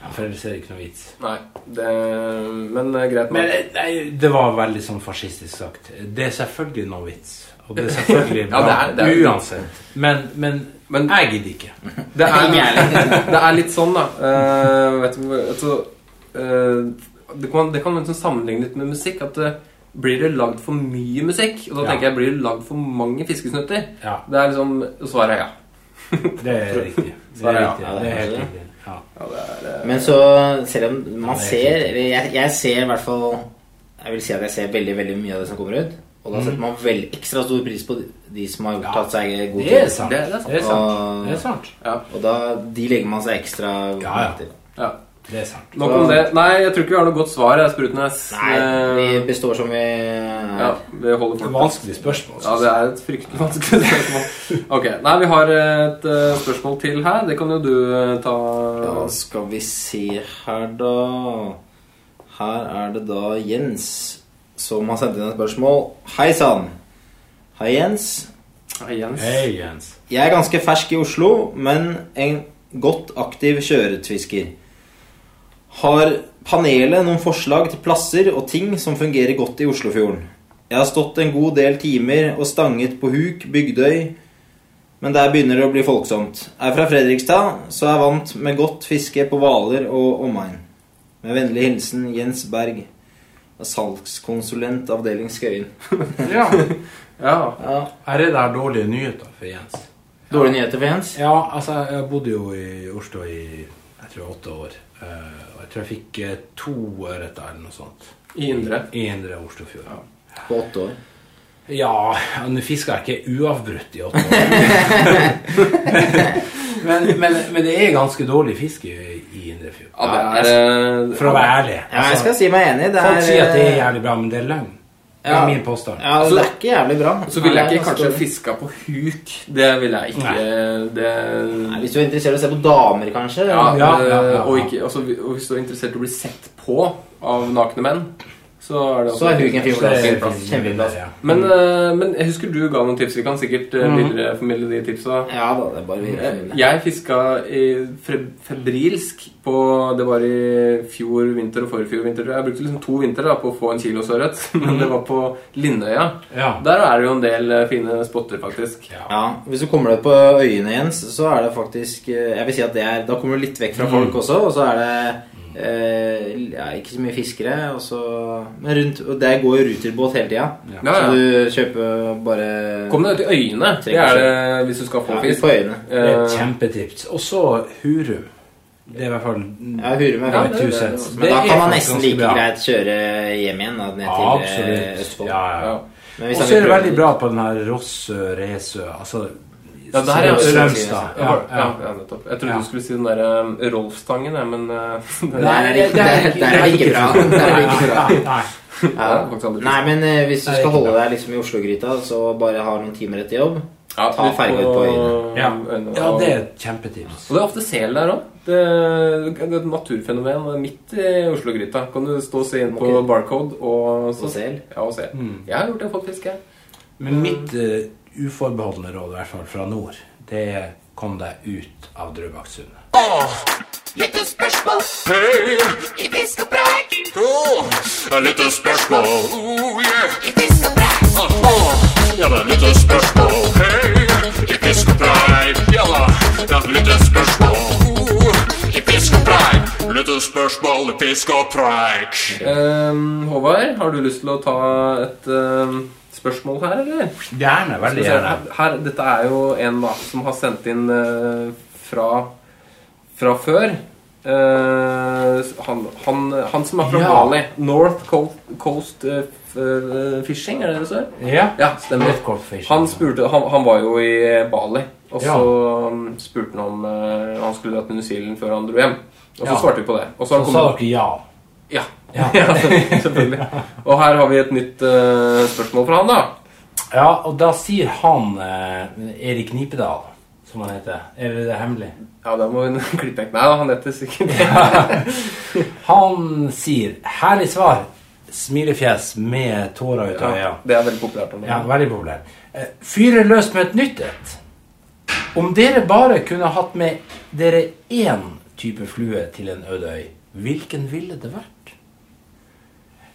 ja, For ellers er det ikke noe vits. Nei, det, men greit. Nok. Men, nei, det var veldig sånn fascistisk sagt. Det er selvfølgelig noe vits. Og det er selvfølgelig Ja, bra det er- det er- uansett. Men, men, Men- jeg gidder ikke. Det er, det er litt sånn, da. Uh, vet du, altså, uh, det kan, det kan liksom sammenlignes litt med musikk. At eh, blir det lagd for mye musikk, og da Ja. tenker jeg blir det lagd for mange fiskesnutter, Ja, det er liksom Svaret er ja. det er riktig. Det Svaret er ja. riktig. Ja, det er helt riktig. Ja. ja det eh, Men så, selv om man er ser jeg, jeg ser i hvert fall Jeg vil si at jeg ser veldig veldig mye av det som kommer ut. Og da setter man veldig ekstra stor pris på de, som har Mm. Tatt seg god tid. Det- det er sant. Det er sant. Og, Det er sant. og da, de legger man seg ekstra Ja, ja. til. ja. Det er sant. Nok om det. Nei, jeg tror ikke vi har noe godt svar, jeg, Sprutnes. Nei, vi Eh, består som vi ja, vi holder Det er vanskelig spørsmål. Ja, det er et fryktelig vanskelig spørsmål. Ok, Nei, vi har et uh, spørsmål til her. Det kan jo du uh, ta Ja, skal vi se her, da. Her er det da Jens som har sendt inn et spørsmål. Hei sann. Hei, Jens. Hei, Jens. Hei, Jens. Jeg er ganske fersk i Oslo, men en godt aktiv sjøørretfisker. Har panelet noen forslag til plasser og ting som fungerer godt i Oslofjorden? Jeg har stått en god del timer og stanget på huk, Bygdøy, men der begynner det å bli folksomt. Er fra Fredrikstad, så er vant med godt fiske på Hvaler og omegn. Med vennlig hilsen Jens Berg, salgskonsulent avdeling Skøyen. Ja. Ja. Ja, Her er det dårlige nyheter for Jens. Dårlige nyheter for Jens. Ja, altså, jeg bodde jo i Oslo i jeg tror åtte år. Eh, og jeg tror jeg fikk eh, to ørreter eller noe sånt. I Indre. I Indre Oslofjord. På åtte år. Ja, nå fiska jeg ikke uavbrutt i åtte år. men, men, men det er ganske dårlig fiske i, i Indrefjord. Ja, det er eh, For å være ærlig. Ja, jeg skal si meg enig. Det er, Folk sier at det er jævlig bra, men det er løgn. Det Ja. er min påstand. Ja, det er ikke jævlig bra. Så ville jeg ikke kanskje fiska på huk. Det ville jeg ikke. Det, Nei, Hvis du er interessert i å se på damer, kanskje? ja, Ja, ja, ja, ja. Og, ikke, altså, og hvis du er interessert i å bli sett på av nakne menn, så er det Så er huken fin Så plass. Kjempefin plass. Men, eh, men jeg husker du ga noen tips. Vi kan sikkert uh, Mhm. videreformidle de tipsa. Ja da, det er bare jeg. Jeg fiska i febrilsk på Det var i fjor vinter og forfjor vinter. Jeg brukte liksom to vintre da, på å få en kilo ørret. Men det var på Lindøya. Ja. Der er det jo en del eh, fine spotter, faktisk. Ja, Hvis du kommer deg på øyene, Jens, så er det faktisk eh, Jeg vil si at det er Da kommer du litt vekk fra folk også, og så er det eh, ja, ikke så mye fiskere. Og så, men rundt, og der går jo ruterbåt hele tida. Ja, Så ja. du kjøper bare Kom deg ut i øyene. Det er det hvis du skal få ja, fisk. på øyene. Det er et Eh, kjempetips. Og så Hurum. Det er i hvert fall Ja, Hurum er Ja, fint. det- det- Men da kan man nesten like bra. greit kjøre hjem igjen da, ned til eh, Absolutt. Østfold. Ja, ja. ja. Og så er det veldig bra på den her Rossø, Resø Altså Ja, det her er Strømstad. Ja, Ja, ja, ja. ja, nettopp. Jeg trodde Ja. du skulle si den derre um, Rolfstangen, jeg, men uh, det Der er det ikke- der- der er ikke bra. Der er det ikke bra. Nei, nei. Men eh, hvis du skal holde deg liksom i Oslo-gryta, så bare ha noen timer etter jobb. Ja, Ta ferga ut på øyene. Ja. det er et kjempetips. Og det er ofte sel der òg. Det, det er et naturfenomen midt i Oslo-gryta. Kan du stå og se inn på. Barcode og Og sel. Ja, og sel. Mm. Jeg har gjort det, faktisk. jeg. Men mitt eh, uforbeholdne råd, i hvert fall fra nord, det er kom deg ut av Drøbaksundet. Hei! I fisk og preik! Oh, lite spørsmål. Oh, yeah. I fisk og preik. Ja, det er et lite spørsmål. Hei! I fisk og preik. Ja da, det er lite spørsmål. Oh, I fisk og preik. I fisk og preik. Um, Håvard, har du lyst til å ta et ehm, spørsmål her, eller? Gjerne. Veldig gjerne. her, her, dette er jo en da, som har sendt inn uh, fra, fra før. Uh, han, han, han som er fra Ja. Bali. North Coast, Coast eh, Fishing, er det det står? Ja. Ja, stemmer. North Coast Fishing. Han, spurte, han, han var jo i Bali, og så um, spurte han om uh, han skulle dra til New Zealand før han dro hjem. Og så Ja. svarte vi på det. Og så Så han sa dere ja. ja. Ja. ja, selvfølgelig. Og her har vi et nytt uh, spørsmål fra han, da. Ja, og da sier han uh, Erik Nipedal, som han heter. Er det hemmelig? Ja, da må vi klippe vekk. Nei han heter sikkert det. Han sier 'herlig svar', smilefjes med tårer ut av Ja, det er veldig populært. Ja, veldig populært. Uh, Fyre løs med et nytt et. Om dere bare kunne hatt med dere én type flue til en øde øy, hvilken ville det vært?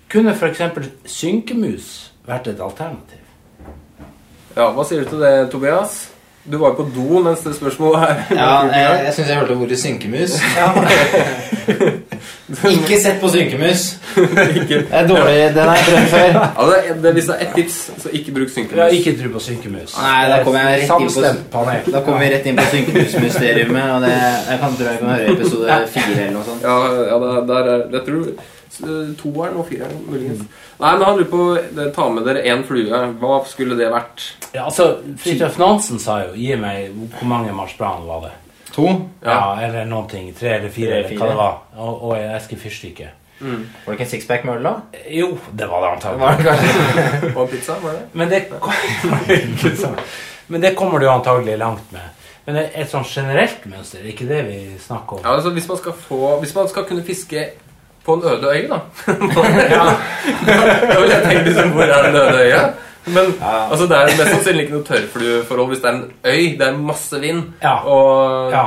Kunne f.eks. synkemus vært et alternativ? Ja, Hva sier du til det, Tobias? Du var jo på do mens det spørsmålet her Ja, jeg, jeg syns jeg hørte ordet synkemus. Ikke sett på synkemus. Det er dårlig. Den har jeg prøvd før. Ja, det, er- det, hvis det er ett tips, så ikke bruk Ja, synkemus. ikke tro på synkemus. Nei, da kommer jeg rett inn på. Da kommer vi rett inn på synkemusmysteriet. Og det, jeg kan tro jeg kan høre episode fire eller noe sånt. Ja, ja det, der er, jeg tror toeren og fireren, muligens. Nei, men han lurer på Ta med dere én flue. Hva skulle det vært? Ja, altså, Fridtjof Nansen sa jo 'gi meg hvor mange marsipan var det'? To. Ja, eller noen ting. Tre eller fire, eller hva det var. Og, og en eske Mm. Var det ikke en sixpack med øl, da? Jo, det var det antagelig. Var det? Og pizza, var det? Men det. Men det kommer du antagelig langt med. Men det er et sånn generelt mønster, ikke det vi snakker om? Ja, altså Hvis man skal få Hvis man skal kunne fiske på en øde øy, da Ja. Da vil jeg tenke liksom Hvor er den øde øya? Men Ja. altså, det er mest sannsynlig ikke noe tørrflueforhold hvis det er en øy. Det er masse vind. Ja. Og Ja.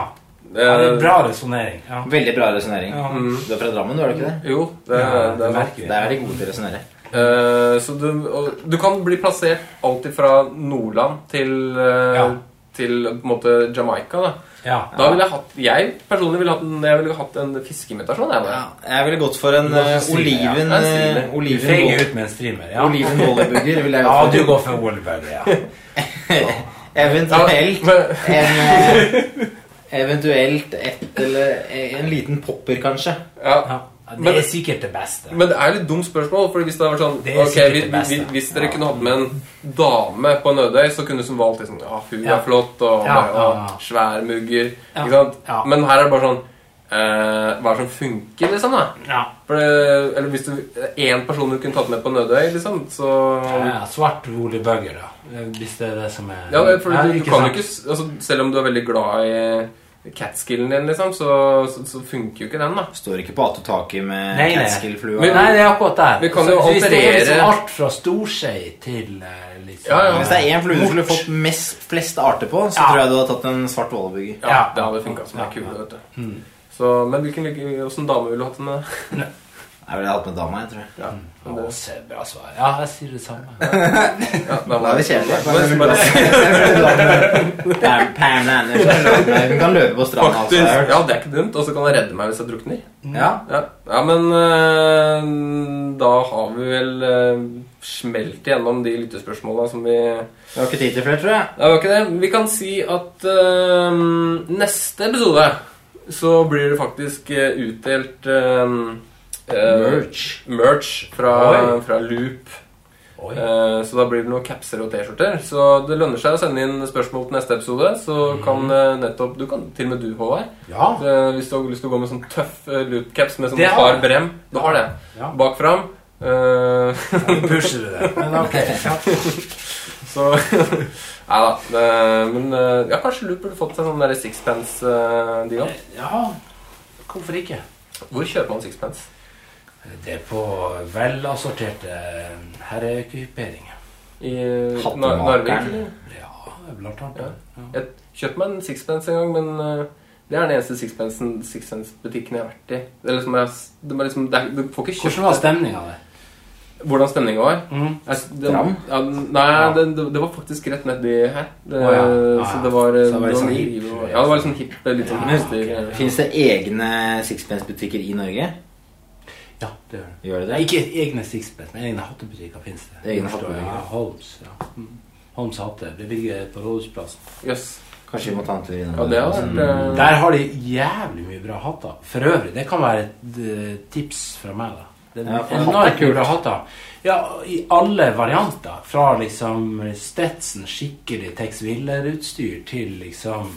det er er bra resonnering. Ja. Veldig bra resonnering. Ja. Du er fra Drammen, du er du ikke det? Jo, det, Ja, det, det er sant. Der er de gode til å resonnere. Uh, så du, og, du kan bli plassert alltid fra Nordland til, uh, Ja. til på en måte Jamaica. Da, Ja. da ville jeg hatt Jeg personlig ville hatt en, jeg ville hatt en fiskeinvitasjon. Jeg, ja, Jeg ville gått for en for oliven Ja, Du Oliven ut med en streamer. Ja, Oliven volleyburger ville jeg ja du går for Wolberg, ja. Eventuelt en, eh, Eventuelt et eller en liten popper, kanskje. Ja. Ja, det Men- er sikkert det beste. Men det er litt dumt spørsmål. Fordi hvis det hadde vært sånn Det er Ok, vi, det vi, Hvis dere Ja. kunne hatt med en dame på Nødøy, så kunne du som valgt liksom, ja, hun Ja. er flott og, Ja, og svær mugger. Ikke sant? Men her er det bare sånn eh, Hva er det som funker, liksom? da? Ja. For det, eller hvis du én person du kunne tatt med på Nødøy, liksom, så Ja, svart volibugger, da. Hvis det er det som er Ja, for Ja, du, du kan jo ikke altså, Selv om du er veldig glad i catskillen din, liksom, så, så, så funker jo ikke den, da. Står ikke på Atotaki med catskill-flua. Nei, Nei, det er akkurat der. Vi kan Så jo hvis det er liksom alterere- alt fra storskei til eh, liksom Ja, ja. Hvis det er én flue du skulle fått mest, flest arter på, så Ja. tror jeg du hadde tatt en svart vollebygge Ja, Ja. Det hadde funka som ei kule, ja. vet du. Så, men hvilken hvilken dame ville du hatt med? Jeg ville hatt med dama, jeg tror. Ja, Å, se, bra svar. Ja, jeg sier det samme. ja, Da er vi kjedelige. Bare- bare- Pam, Pam Andersen. Hun kan løpe på stranda, altså. Har ja, det er ikke dumt. Og så kan hun redde meg hvis jeg drukner. Ja. Ja, ja men uh, da har vi vel uh, smelt igjennom de lyttespørsmåla som vi Vi har ikke tid til flere, tror jeg. Det var ikke det. Vi kan si at uh, neste episode så blir det faktisk utdelt Merch. merch fra, fra Loop. Eh, Så da blir det noen capser og T-skjorter. Så det lønner seg å sende inn spørsmål til neste episode. Så kan uh, nettopp Du kan til og med du, Håvard. Ja. Uh, Hvis du har lyst til å gå med sånn tøff loop-caps med sånn hard brem. Du har det. Ja. Bak fram. Uh, pusher du det. Men ok. Så Nei da. eh, Men eh, ja, kanskje Loop burde fått seg sånn derre sixpence, uh, de òg. ja, hvorfor ikke? Hvor kjøper man sixpence? Det er på velassorterte herrekuperinger. I eh, Narvik? Ja, blant annet. Ja. Jeg kjøpte meg en sixpence en gang, men eh, det er den eneste sixpence-butikken jeg har vært i. Det er liksom, det er liksom, det er, du får ikke kjøpt Hvordan var stemninga der? Hvordan stemninga var? Mm. Jeg, det, ja, nei, det, det, det var faktisk rett nedi her. Det, oh, ja. Så det var, Så det var sånn og- Ja, det var litt sånn hipp. Litt sånn Ja, okay. Fins det egne sixpence-butikker i Norge? Ja, det gjør det. Gjør det Nei, ikke egne Sixpence, men egne hattebutikker fins det. Egne hattebutikker. Ja, Holmes. Ja. Mm. Holmes Hatte. Det ligger på Rådhusplassen. Yes. Kanskje vi må ta en tur innom Ja, det har vært eh, Der har de jævlig mye bra hatter. For øvrig, det kan være et eh, tips fra meg, da. Det Ja, er er enormt bra hatter. Ja, i alle varianter. Fra liksom Stetson, skikkelig Tex Willer-utstyr, til liksom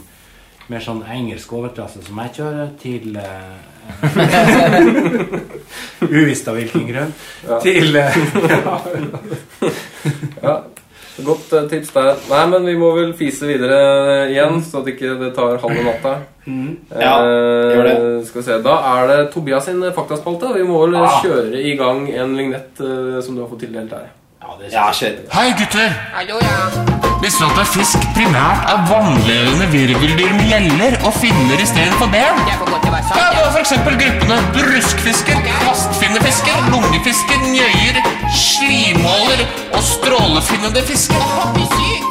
mer sånn engelsk overklasse som jeg kjører, til eh, Uvisst av hvilken grunn. Ja. Til eh, Ja, Godt eh, tips der. Nei, men vi må vel fise videre igjen, så at ikke det tar halve natta. mm. Ja, Eh, gjør det. Skal vi se, Da er det Tobias sin faktaspalte. Vi må vel Ah. kjøre i gang en vignett eh, som du har fått tildelt her. Ja, det gutter! Hallo, Hei, gutter! Visste du at fisk primært er vannlevende virveldyr med gjeller og finner istedenfor ben? Det er for være Ja, for eksempel gruppene bruskfisker, kvastfinnefisker, lungefisker, njøyer, slimåler og strålefinnede fisker.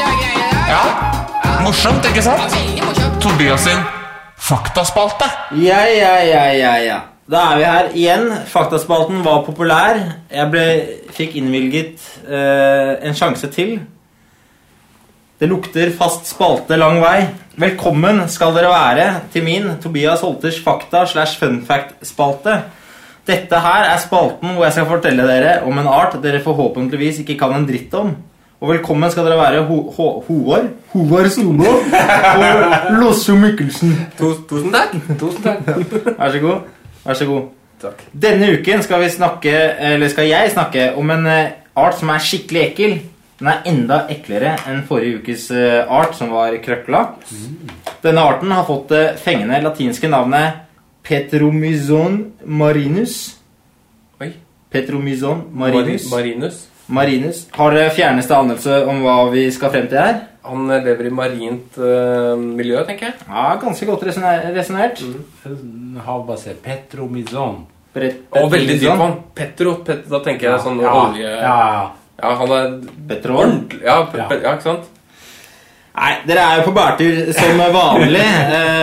Er. Ja, morsomt, ikke sant? Tobias sin faktaspalte. Ja, ja, ja, ja, ja. Da er vi her igjen. Faktaspalten var populær. Jeg ble, fikk innvilget eh, en sjanse til. Det lukter fast spalte lang vei. Velkommen skal dere være til min Tobias Holters fakta slash fun fact-spalte. Dette her er spalten hvor jeg skal fortelle dere om en art dere forhåpentligvis ikke kan en dritt om. Og velkommen skal dere være Ho Ho Håvard Håvard og Losso Mikkelsen. Tusen takk. Tusen takk. Vær så god. Vær så god. Takk. Denne uken skal vi snakke, eller skal jeg snakke om en eh, art som er skikkelig ekkel. Den er enda eklere enn forrige ukes eh, art, som var krøkla. Denne arten har fått det fengende latinske navnet Petromyzon marinus. Oi. Petromyzon marinus. Marinus. Marinus. Har dere fjerneste anelse om hva vi skal frem til her? Han lever i marint uh, miljø, tenker jeg. Ja, Ganske godt resonert. bare Havbasert Petromizon. Og veldig dyp vann. Petro. Pet, da tenker jeg sånn ja, olje... Ja, ja. Ja, han er Petrol. Ja, pe, Ja. pe, ja, ikke sant? Nei, dere er jo på bærtur som vanlig.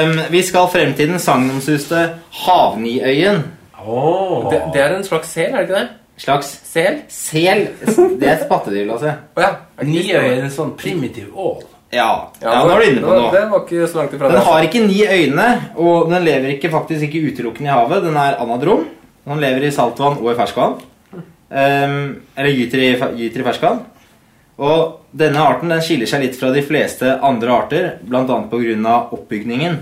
um, vi skal frem til den sagnomsuste Havniøyen. Åh. Det, det er en slags sel, er det ikke det? Slags Sel? sel. Det er et pattedyr, altså. oss ikke Niøy er en sånn primitiv ål. Ja, ja, nå er du inne på noe. Den, var ikke så langt ifra Den det. har ikke ni øyne, og den lever ikke faktisk ikke utelukkende i havet. Den er anadrom. Den lever i saltvann og i ferskvann. Um, eller gyter i, gyter i ferskvann. Og denne arten den skiller seg litt fra de fleste andre arter, bl.a. pga. oppbygningen.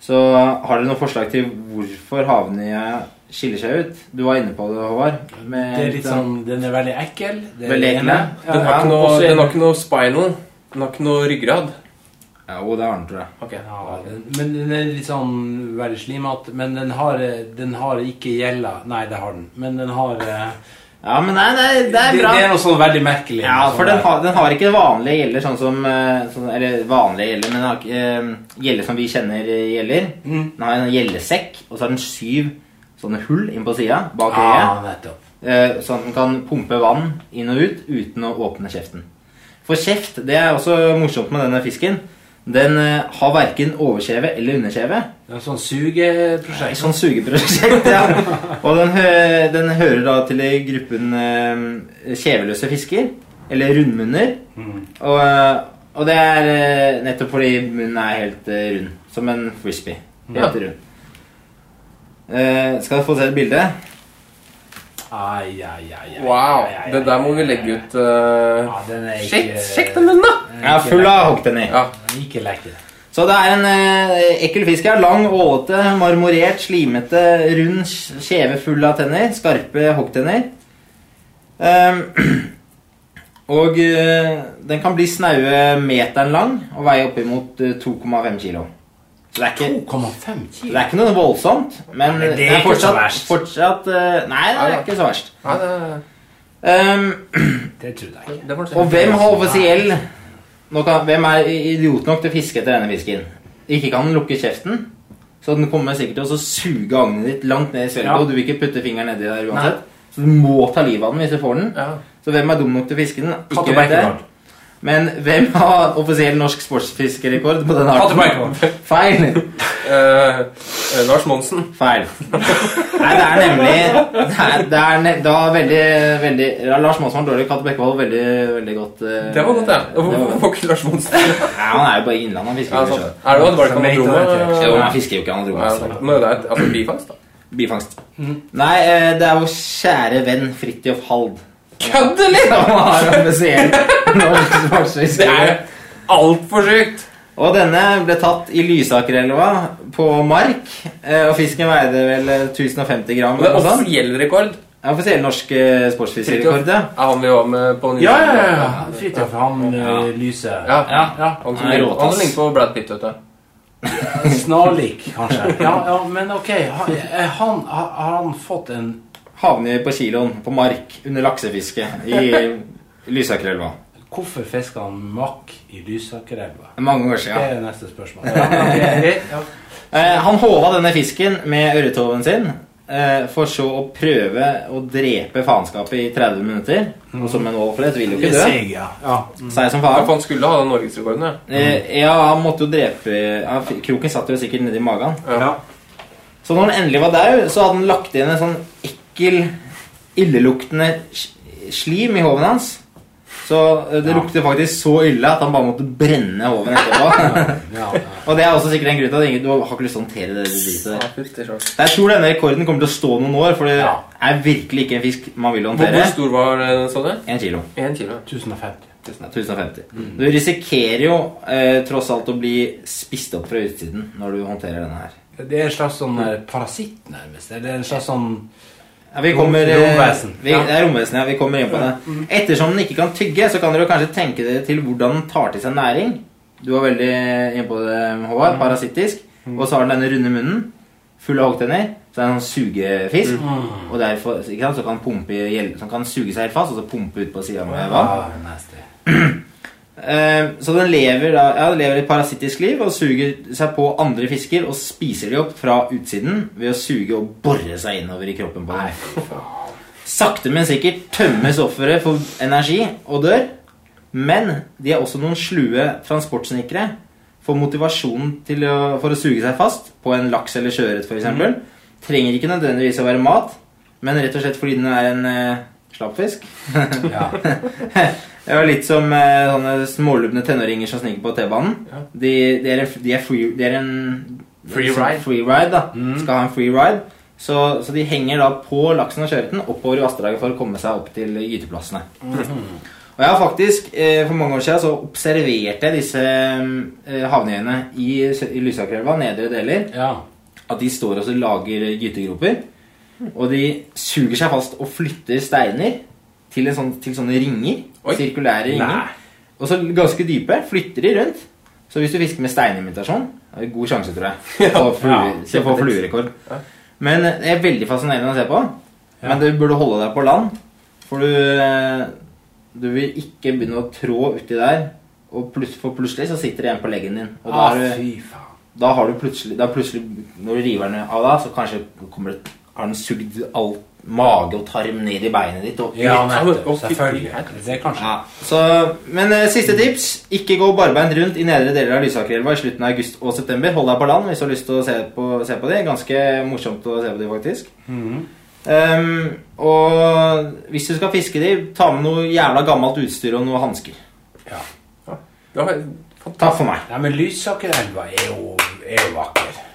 Så har dere noen forslag til hvorfor havnøya skiller seg ut? Du var inne på det, Håvard. med Det er litt sånn, Den er veldig ekkel. Det er Veldig det Ja, ekkel. Den har, ikke noe, den har ikke noe spinal. Den har ikke noe ryggrad. Ja, jo, det har den, tror jeg. Ok. Ja, den, men den er litt sånn veldig slimete. Men den har, den har ikke gjella Nei, det har den. Men den har eh, Ja, men nei, nei, det er bra. det er noe sånn veldig merkelig. Ja, for sånn den har, den har ikke vanlige gjeller sånn som eh, sånn, Eller vanlige gjeller, men den har ikke eh, gjeller som vi kjenner gjeller. Mm. Den har en gjellesekk, og så har den syv sånne hull inn på sida bak Ja, øyet. eh, Sånn at den kan pumpe vann inn og ut uten å åpne kjeften. For kjeft, det er også morsomt med denne fisken. Den eh, har verken overkjeve eller underkjeve. Det er sånn sugeprosjekt. Sånn sugeprosjekt, ja. Og den, hø den hører da til i gruppen eh, kjeveløse fisker, eller rundmunner. Og, eh, og det er nettopp fordi munnen er helt rund, som en frisbee. Helt rund. Eh, skal jeg få se et bilde? Ai, ai, ai, ai, Wow. ai, ai, Det der må vi legge ut uh, Ja, den er Sjekk ikke sjekk den munnen, da! den er Ja, full av hoggtenner. Ja. Den er Ikke lekker. Så det er en eh, ekkel fisk her. Lang, ålete, marmorert, slimete, rund, kjeve full av tenner. Skarpe hoggtenner. Ehm, og eh, den kan bli snaue meteren lang og veie oppimot eh, 2,5 kilo. Det er ikke, 2,5 det er ikke noe voldsomt, men, men det er det er ikke så verst. fortsatt eh, Nei, det er ikke så verst. Nei, det, um, Det trodde jeg ikke. og hvem har offisiell kan, Hvem er idiot nok til å fiske etter denne fisken? Ikke kan den lukke kjeften, så den kommer sikkert til å suge agnet ditt langt ned i svelget, Ja. og du vil ikke putte fingeren nedi der uansett. Så du må ta livet av den hvis du får den. Ja. Så hvem er dum nok til å fiske den? Ikke vet det. Men hvem har offisiell norsk sportsfiskerekord på Katte arten? Feil. Eh, eh, Lars Monsen. Feil. Nei, det er nemlig Det er, det er ne da veldig, veldig ja, Lars Monsen var dårlig. Katte Bekkevold veldig, veldig godt. Uh, Det var godt, ja. det var- Hvorfor ikke Lars Monsen? Nei, han er jo bare i innlandet. Han fisker Ja, ikke sjøl. Er det bare Som Jo, han fisker jo ikke anadrome. Ja, Altså. Men det er et- altså bifangst, da. Bifangst. Nei, eh, det er vår kjære venn Fridtjof Hald. Kødd, eller?! Som har en spesiell norsk er altfor sjukt! Og denne ble tatt i Lysakerelva på mark. eh, Og fisken veide vel eh, 1050 gram. Og det er offisiell rekord. Ja, Offisiell norsk eh, sportsfiskerekord, ja. Er han vi var med på Ja, ja, ja. Fridtjof, han ja. lyser. Ja. ja, ja. Han som er ligner- han ligner på Brad Pitt, vet du. Snarlik, kanskje. Ja, ja, men ok. Han, eh, han, har har han fått en Havner på kiloen på mark under laksefiske i Lysakerelva. Hvorfor fisker han makk i Lysakerelva? Mange år siden. Det siden. er neste spørsmål. Ja, ja. Eh, han håva denne fisken med ørretoven sin, eh, for så å prøve å drepe faenskapet i 30 minutter. Og som en Wolflet vil jo ikke dø. Seg, ja. ja. Seg som faen. han skulle ha den norgesrekorden, ja. Mm. ja, han måtte jo drepe ja, Kroken satt jo sikkert nedi magen. ja. Så når han endelig var daud, så hadde han lagt igjen en sånn ekkel, illeluktende slim i hoven hans. Så eh, det Ja. lukter faktisk så ille at han bare måtte brenne hoven etterpå. ja, ja. Og det er også sikkert en grunn til at ingen, du har ikke lyst til å håndtere det dritet der. Jeg tror denne rekorden kommer til å stå noen år, for det Ja. er virkelig ikke en fisk man vil håndtere. hvor stor var den, sa du? Én kilo. En kilo. 1050. 1050. Du risikerer jo eh, tross alt å bli spist opp fra utsiden når du håndterer denne her. Det er en slags sånn eh, parasitt, nærmest. Eller en slags sånn Ja, vi kommer, eh, Romvesen. Vi, det er romvesen, ja. Vi kommer inn på det. Ettersom den ikke kan tygge, så kan dere kanskje tenke dere til hvordan den tar til seg næring. Du var veldig inne på det, Håvard. Parasittisk. Og så har den denne runde munnen, full av hoggtenner. Så er en sånn sugefisk. Og derfor ikke sant, så kan den pumpe så kan suge seg helt fast, og så pumpe ut på sida med vann. Eh, Så den lever, da, ja, den lever et parasittisk liv og suger seg på andre fisker og spiser de opp fra utsiden ved å suge og bore seg innover i kroppen på dem. Sakte, men sikkert tømmes offeret for energi og dør. Men de er også noen slue transportsnikere for motivasjonen til å, for å suge seg fast på en laks eller sjøørret f.eks. Trenger ikke nødvendigvis å være mat, men rett og slett fordi den er en eh, Slappfisk. Ja. Det var litt som eh, sånne smålubne tenåringer som sniker på T-banen. De, de, er, de, er free, de er en Free sånn ride. free ride da. Skal ha en free ride. Så, så de henger da på laksen og sjøørreten oppover i vassdraget for å komme seg opp til gyteplassene. Og jeg har faktisk, eh, For mange år siden så observerte jeg disse eh, havnøyene i, i Lysakerelva, nedre deler. ja. At de står og så lager gytegroper. Og de suger seg fast og flytter steiner til, en sånn, til sånne ringer. Oi. Sirkulære ringer. Nei. Og så ganske dype. Flytter de rundt. Så hvis du fisker med steinimitasjon, er det god sjanse, tror jeg. På flue, Ja, få fluerekord. Men eh, det er veldig fascinerende å se på. Men du burde holde deg på land. For du, eh, du vil ikke begynne å trå uti der. Og for plutselig så sitter det en på leggen din. Og da, Ah, du, da har du plutselig, da plutselig Når du river den av da, så kanskje kommer det, har den sugd all mage og tarm ned i beinet ditt. Og. Ja, nettopp. Selvfølgelig. Det er kanskje Ja, så, men eh, siste tips. Ikke gå barbeint rundt i nedre deler av Lysakerelva i slutten av august og september. Hold deg på land hvis du har lyst til å se på, se på det. Ganske morsomt å se på de, faktisk. Ehm, og hvis du skal fiske de, ta med noe jævla gammelt utstyr og noe hansker. ja. ja. Takk for meg. Nei, men Lysakerelva er er jo vakker.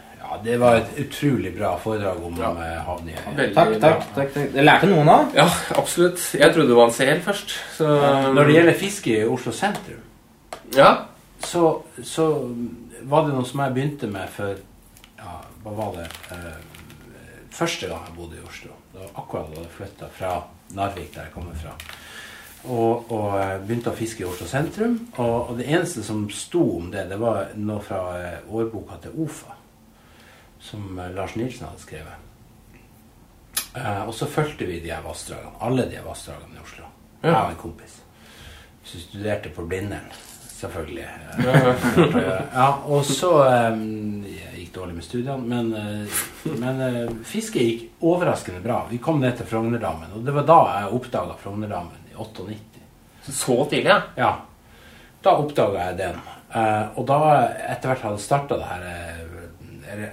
Det var et utrolig bra foredrag om ja. havneøyer. Takk, takk, takk, takk. Det lærte noen av. Ja, absolutt. Jeg trodde det var en sel først. Så, Når det gjelder fiske i Oslo sentrum, Ja. så, så var det noe som jeg begynte med for ja, Hva var det? Eh, første gang jeg bodde i Oslo. Det var akkurat da jeg flytta fra Narvik, der jeg kommer fra. Og, og eh, begynte å fiske i Oslo sentrum. Og, og det eneste som sto om det, det var noe fra eh, årboka til OFA. Som eh, Lars Nilsen hadde skrevet. Eh, og så fulgte vi de her vassdragene. Alle de her vassdragene i Oslo. Jeg og en kompis. Så studerte på Blindern, selvfølgelig. ja, og så eh, Jeg gikk dårlig med studiene, men, eh, men eh, fisket gikk overraskende bra. Vi kom ned til Frognerdamen, og det var da jeg oppdaga Frognerdamen i 98. Så tidlig, ja. Ja. Da oppdaga jeg den. Eh, og da etter hvert hadde starta det her eh,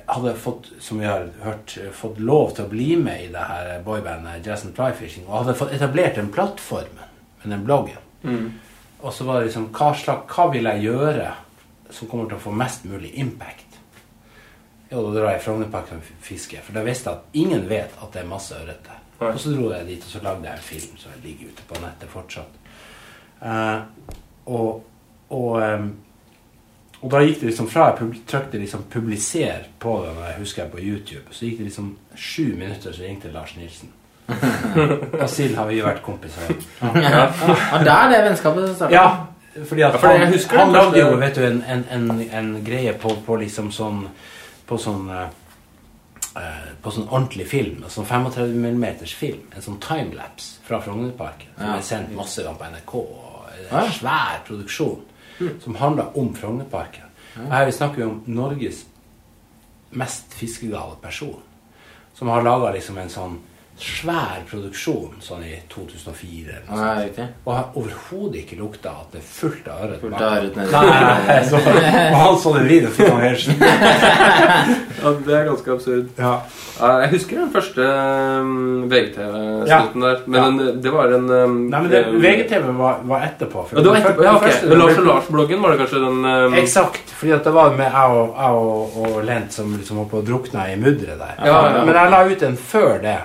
hadde fått, som vi har hørt, fått lov til å bli med i det her boybandet Jazz and Fly Fishing, og hadde fått etablert den plattformen med den bloggen. Og så var det liksom hva, slags, hva vil jeg gjøre som kommer til å få mest mulig impact? Jo, da drar jeg i Frognerparken og fisker, for da visste jeg at ingen vet at det er masse ørret der. Og så dro jeg dit, og så lagde jeg en film som ligger ute på nettet fortsatt. Uh, og, og, em, og da gikk det liksom fra jeg pub trykte liksom 'publiser' på det, jeg husker jeg på YouTube, så gikk det liksom sju minutter, så ringte Lars Nilsen. og siden har vi vært kompiser. Ja, der det vennskapet startet. Ja, fordi at Ja, for han, han lagde jo vet du, en, en, en, en greie på, på liksom sånn På sånn eh, eh, På sånn ordentlig film. Sånn 35 mm film. En sånn timelapse fra Frognerparken. Som Ja. er sendt masse ganger på NRK. Og en Ja. svær produksjon som handler om Frognerparken. Og Her vi snakker vi om Norges mest fiskegale person. Som har laga liksom en sånn svær produksjon sånn i 2004. eller noe Ja, sånt. Og har overhodet ikke lukta at det er fullt av ørret. Fullt av ørret nedi. Nei, nei, så, og han så den videoen, fikk han helt ja. Det er ganske absurd. Ja. Jeg husker den første VGTV-snuten ja. der. Men Ja. den, det var en um, Nei, men det, um, VGTV var, var etterpå. Ja, det var etterpå, ja, okay. Men Lars og Lars-bloggen var det kanskje den um, Eksakt. fordi at det var med jeg og, jeg og, og Lent som liksom holdt på å drukne i mudderet der. Ja, ja. Men jeg la ut en før det,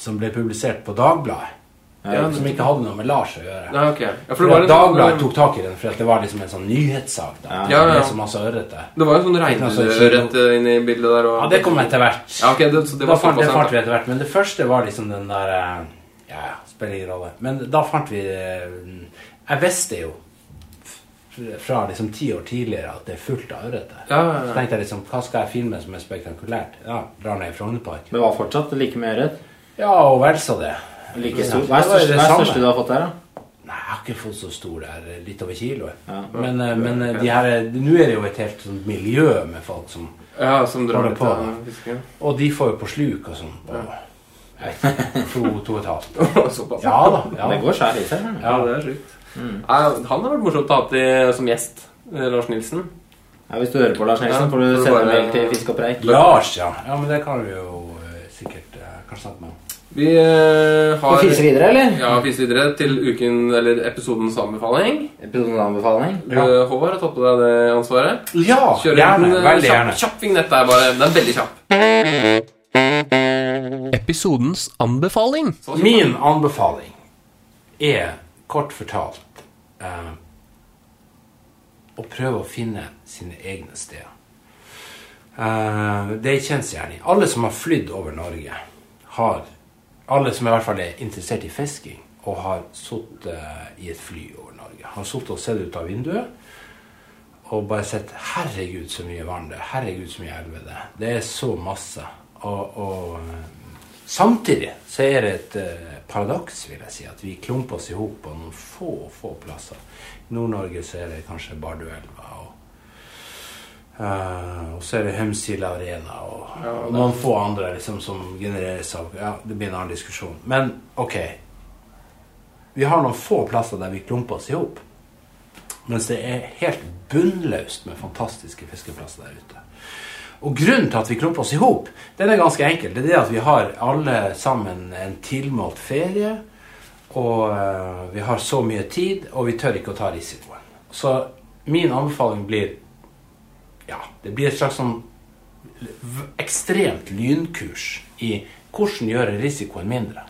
som ble publisert på Dagbladet. Ja, som ikke hadde noe med Lars å gjøre. Ja, okay. Ja, for For Dagbladet sånn, tok tak i den, for det var liksom en sånn nyhetssak. da. Ja. Ja, ja. så masse ørret. Det var jo sånn reinørret inni sånn i bildet der. Og, Ja, det kom etter hvert. Ja, okay, det, så det da var fant, det fant vi etter hvert. Men det første var liksom den der eh, Ja, ja, spiller ingen rolle. Men da fant vi eh, Jeg visste jo fra liksom ti år tidligere at det er fullt av ørret der. Ja, ja, Så tenkte jeg liksom Hva skal jeg filme som er spektakulært? Ja, drar ned i Frognerparken. Men var fortsatt like mye ørret? Ja, og vel så det. Like stor. Hva er største, det er største du har fått der, da? Nei, jeg har ikke fått så stor der. Litt over kiloet. Ja. Men, eh, men eh, de her Nå er det jo et helt sånt miljø med folk som ja, som drar på, av Og de får jo på sluk og sånn på ikke, to, to og et halvt. Såpass. Ja da. Ja, Det går skjær i seg. Ja, det er sjukt. Mm. han har vært morsomt å ha som gjest. eh, Lars Nilsen. Ja, hvis du hører på, Lars Nilsen, får du sende mail til Fisk og preik. Lars, ja. ja. Men det kan vi jo eh, sikkert eh, kanskje snakke med. Vi eh, har vi fiser videre, eller? Ja, fiser videre til uken, eller episodens anbefaling. Episodens anbefaling. Ja. Eh, Håvard har tatt på deg det ansvaret. Ja, Kjører gjerne. en eh, Veldig kjapp, gjerne. kjapp vignett der, bare. Den er veldig kjapp. Episodens anbefaling. Min anbefaling er kort fortalt eh, å prøve å finne sine egne steder. Eh, det er kjensgjerning. Alle som har flydd over Norge, har Alle som i hvert fall er interessert i fisking og har sittet i et fly over Norge, har sittet og sett ut av vinduet og bare sett 'Herregud, så mye vann det er. Herregud, så mye elve det er. Det er så masse.' Og, og eh, samtidig så er det et eh, paradoks, vil jeg si, at vi klumper oss i hop på noen få, få plasser. I Nord-Norge så er det kanskje Barduelva, og, eh, og så er det Hemsil Arena, og, og noen få andre liksom, som genereres av Ja, det blir en annen diskusjon. Men ok. Vi har noen få plasser der vi klumper oss i hop. Mens det er helt bunnløst med fantastiske fiskeplasser der ute. Og grunnen til at vi klumper oss i hop, den er ganske enkel. Det er det at vi har alle sammen en tilmålt ferie. Og uh, vi har så mye tid, og vi tør ikke å ta risikoen. Så min anbefaling blir Ja, det blir et slags sånn ekstremt lynkurs i hvordan gjøre risikoen mindre.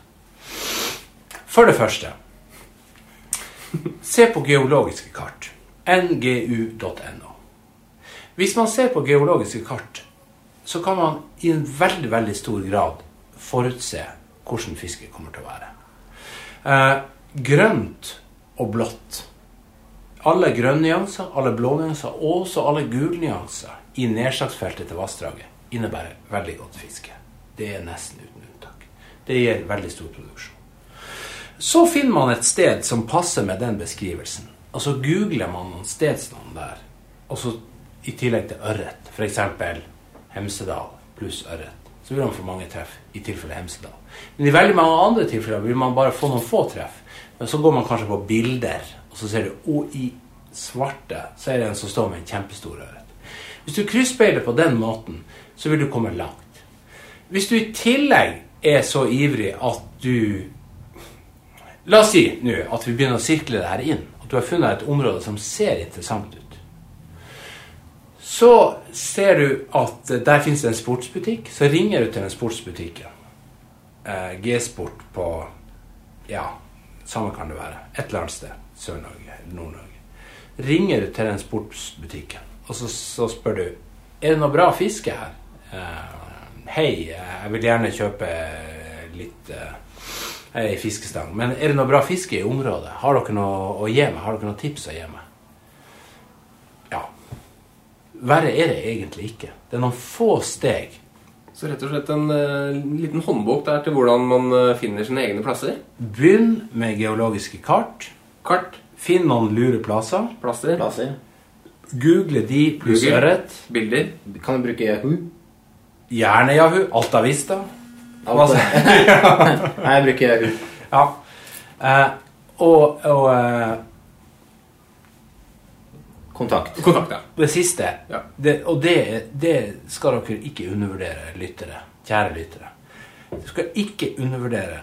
For det første Se på geologiske kart. ngu.no. Hvis man ser på geologiske kart, så kan man i en veldig, veldig stor grad forutse hvordan fisket kommer til å være. Eh, grønt og blått. Alle grønnnyanser, alle blånyanser og også alle gulnyanser i nedslagsfeltet til vassdraget innebærer veldig godt fiske. Det er nesten uten unntak. Det gir veldig stor produksjon. Så finner man et sted som passer med den beskrivelsen. Og så googler man noen stedsnavn der. Og så i tillegg til ørret. F.eks. Hemsedal pluss ørret. Så vil man få mange treff i tilfelle Hemsedal. Men i veldig mange andre tilfeller vil man bare få noen få treff. Men så går man kanskje på bilder, og så ser du og i svarte så er det en som står med en kjempestor ørret. Hvis du krysspeiler på den måten, så vil du komme langt. Hvis du i tillegg er så ivrig at du La oss si nå at vi begynner å sirkle det her inn. At du har funnet et område som ser interessant ut. Så ser du at der finnes det en sportsbutikk. Så ringer du til den sportsbutikken. Eh, G-sport på Ja, samme kan det være. Et eller annet sted. Sør-Norge eller Nord-Norge. Ringer du til den sportsbutikken, og så, så spør du Er det noe bra fiske her. Uh, Hei, jeg vil gjerne kjøpe litt uh, ei fiskestang. Men er det noe bra fiske i området? Har dere noe å gi meg? Har dere noen tips å gi meg? Ja. Verre er det egentlig ikke. Det er noen få steg. Så rett og slett en uh, liten håndbok der til hvordan man uh, finner sine egne plasser. Begynn med geologiske kart. Kart, Finn noen lure plasser. plasser, Plasser. Google de pluss Google. ørret. bilder. Kan du bruke Yahoo? Gjerne Yahoo. Alta Vista. Alt det. Nei, jeg bruker Yahoo. Ja. Eh, og og eh, Kontakt. Kontakt, ja. det siste Ja. det, Og det, det skal dere ikke undervurdere, lyttere. Kjære lyttere. Du skal ikke undervurdere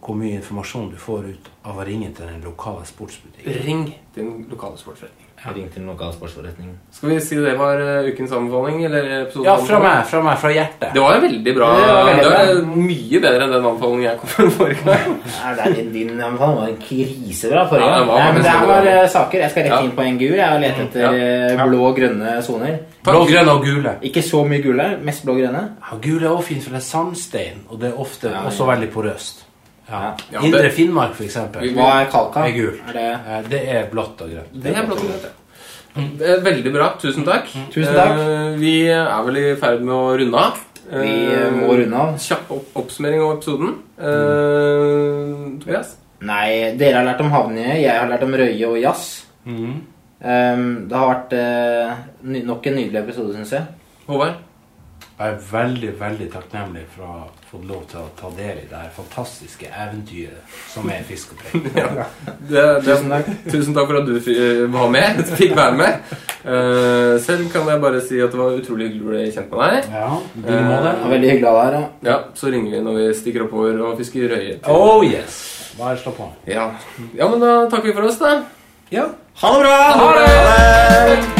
hvor mye informasjon du får ut av å ringe til den lokale sportsbutikken. Ring din lokale sportsforretning. Ja. Ring til den lokale sportsforretningen. Skal vi si det var eh, ukens anbefaling? Eller episodens Ja, fra meg, fra meg, fra hjertet. Det var en veldig bra Det var veldig Det var mye bedre enn den anbefalingen jeg kom med forrige gang. Nei, det er din, din anbefaling var en krisebra forrige Ja, gang. det Nei, men det her var eh, saker. Jeg skal rett inn på en gul. Jeg har lett etter Ja. eh, blå og grønne soner. Blå, grønne og gule. Ikke så mye gule, mest blå og grønne. Ja, gule er også fint, for det er sandstein, og det er ofte Ja, også veldig porøst. Ja. Ja, Indre det- Finnmark, eksempel. Hva er kalka? Er gul. Er det Eh, Det er blått og grønt. Det er blått og grønt, ja. Er Veldig bra. Tusen takk. Tusen takk. Eh, Vi er vel i ferd med å runde av. Vi Eh, eh, må runde av. Kjapp opp oppsummering av episoden. Eh, Tobias? Nei, dere har lært om havnøye. Jeg har lært om røye og jazz. Mm. Um, det har vært eh, nok en nydelig episode, syns jeg. Håvard? Jeg er veldig, veldig takknemlig for å ha fått lov til å ta del i det her fantastiske eventyret som er fisk og preik. Det, det, tusen, takk. tusen takk for at du var med. Fikk være med. Uh, selv kan jeg bare si at det var utrolig hyggelig å bli kjent med deg. Ja, var veldig hyggelig å være her. Ja, Så ringer vi når vi stikker oppover og fisker røye. til- Oh yes! Bare slå på. Ja. ja, men da takker vi for oss, da. Ja. Ha det bra! Ha det! Ha det!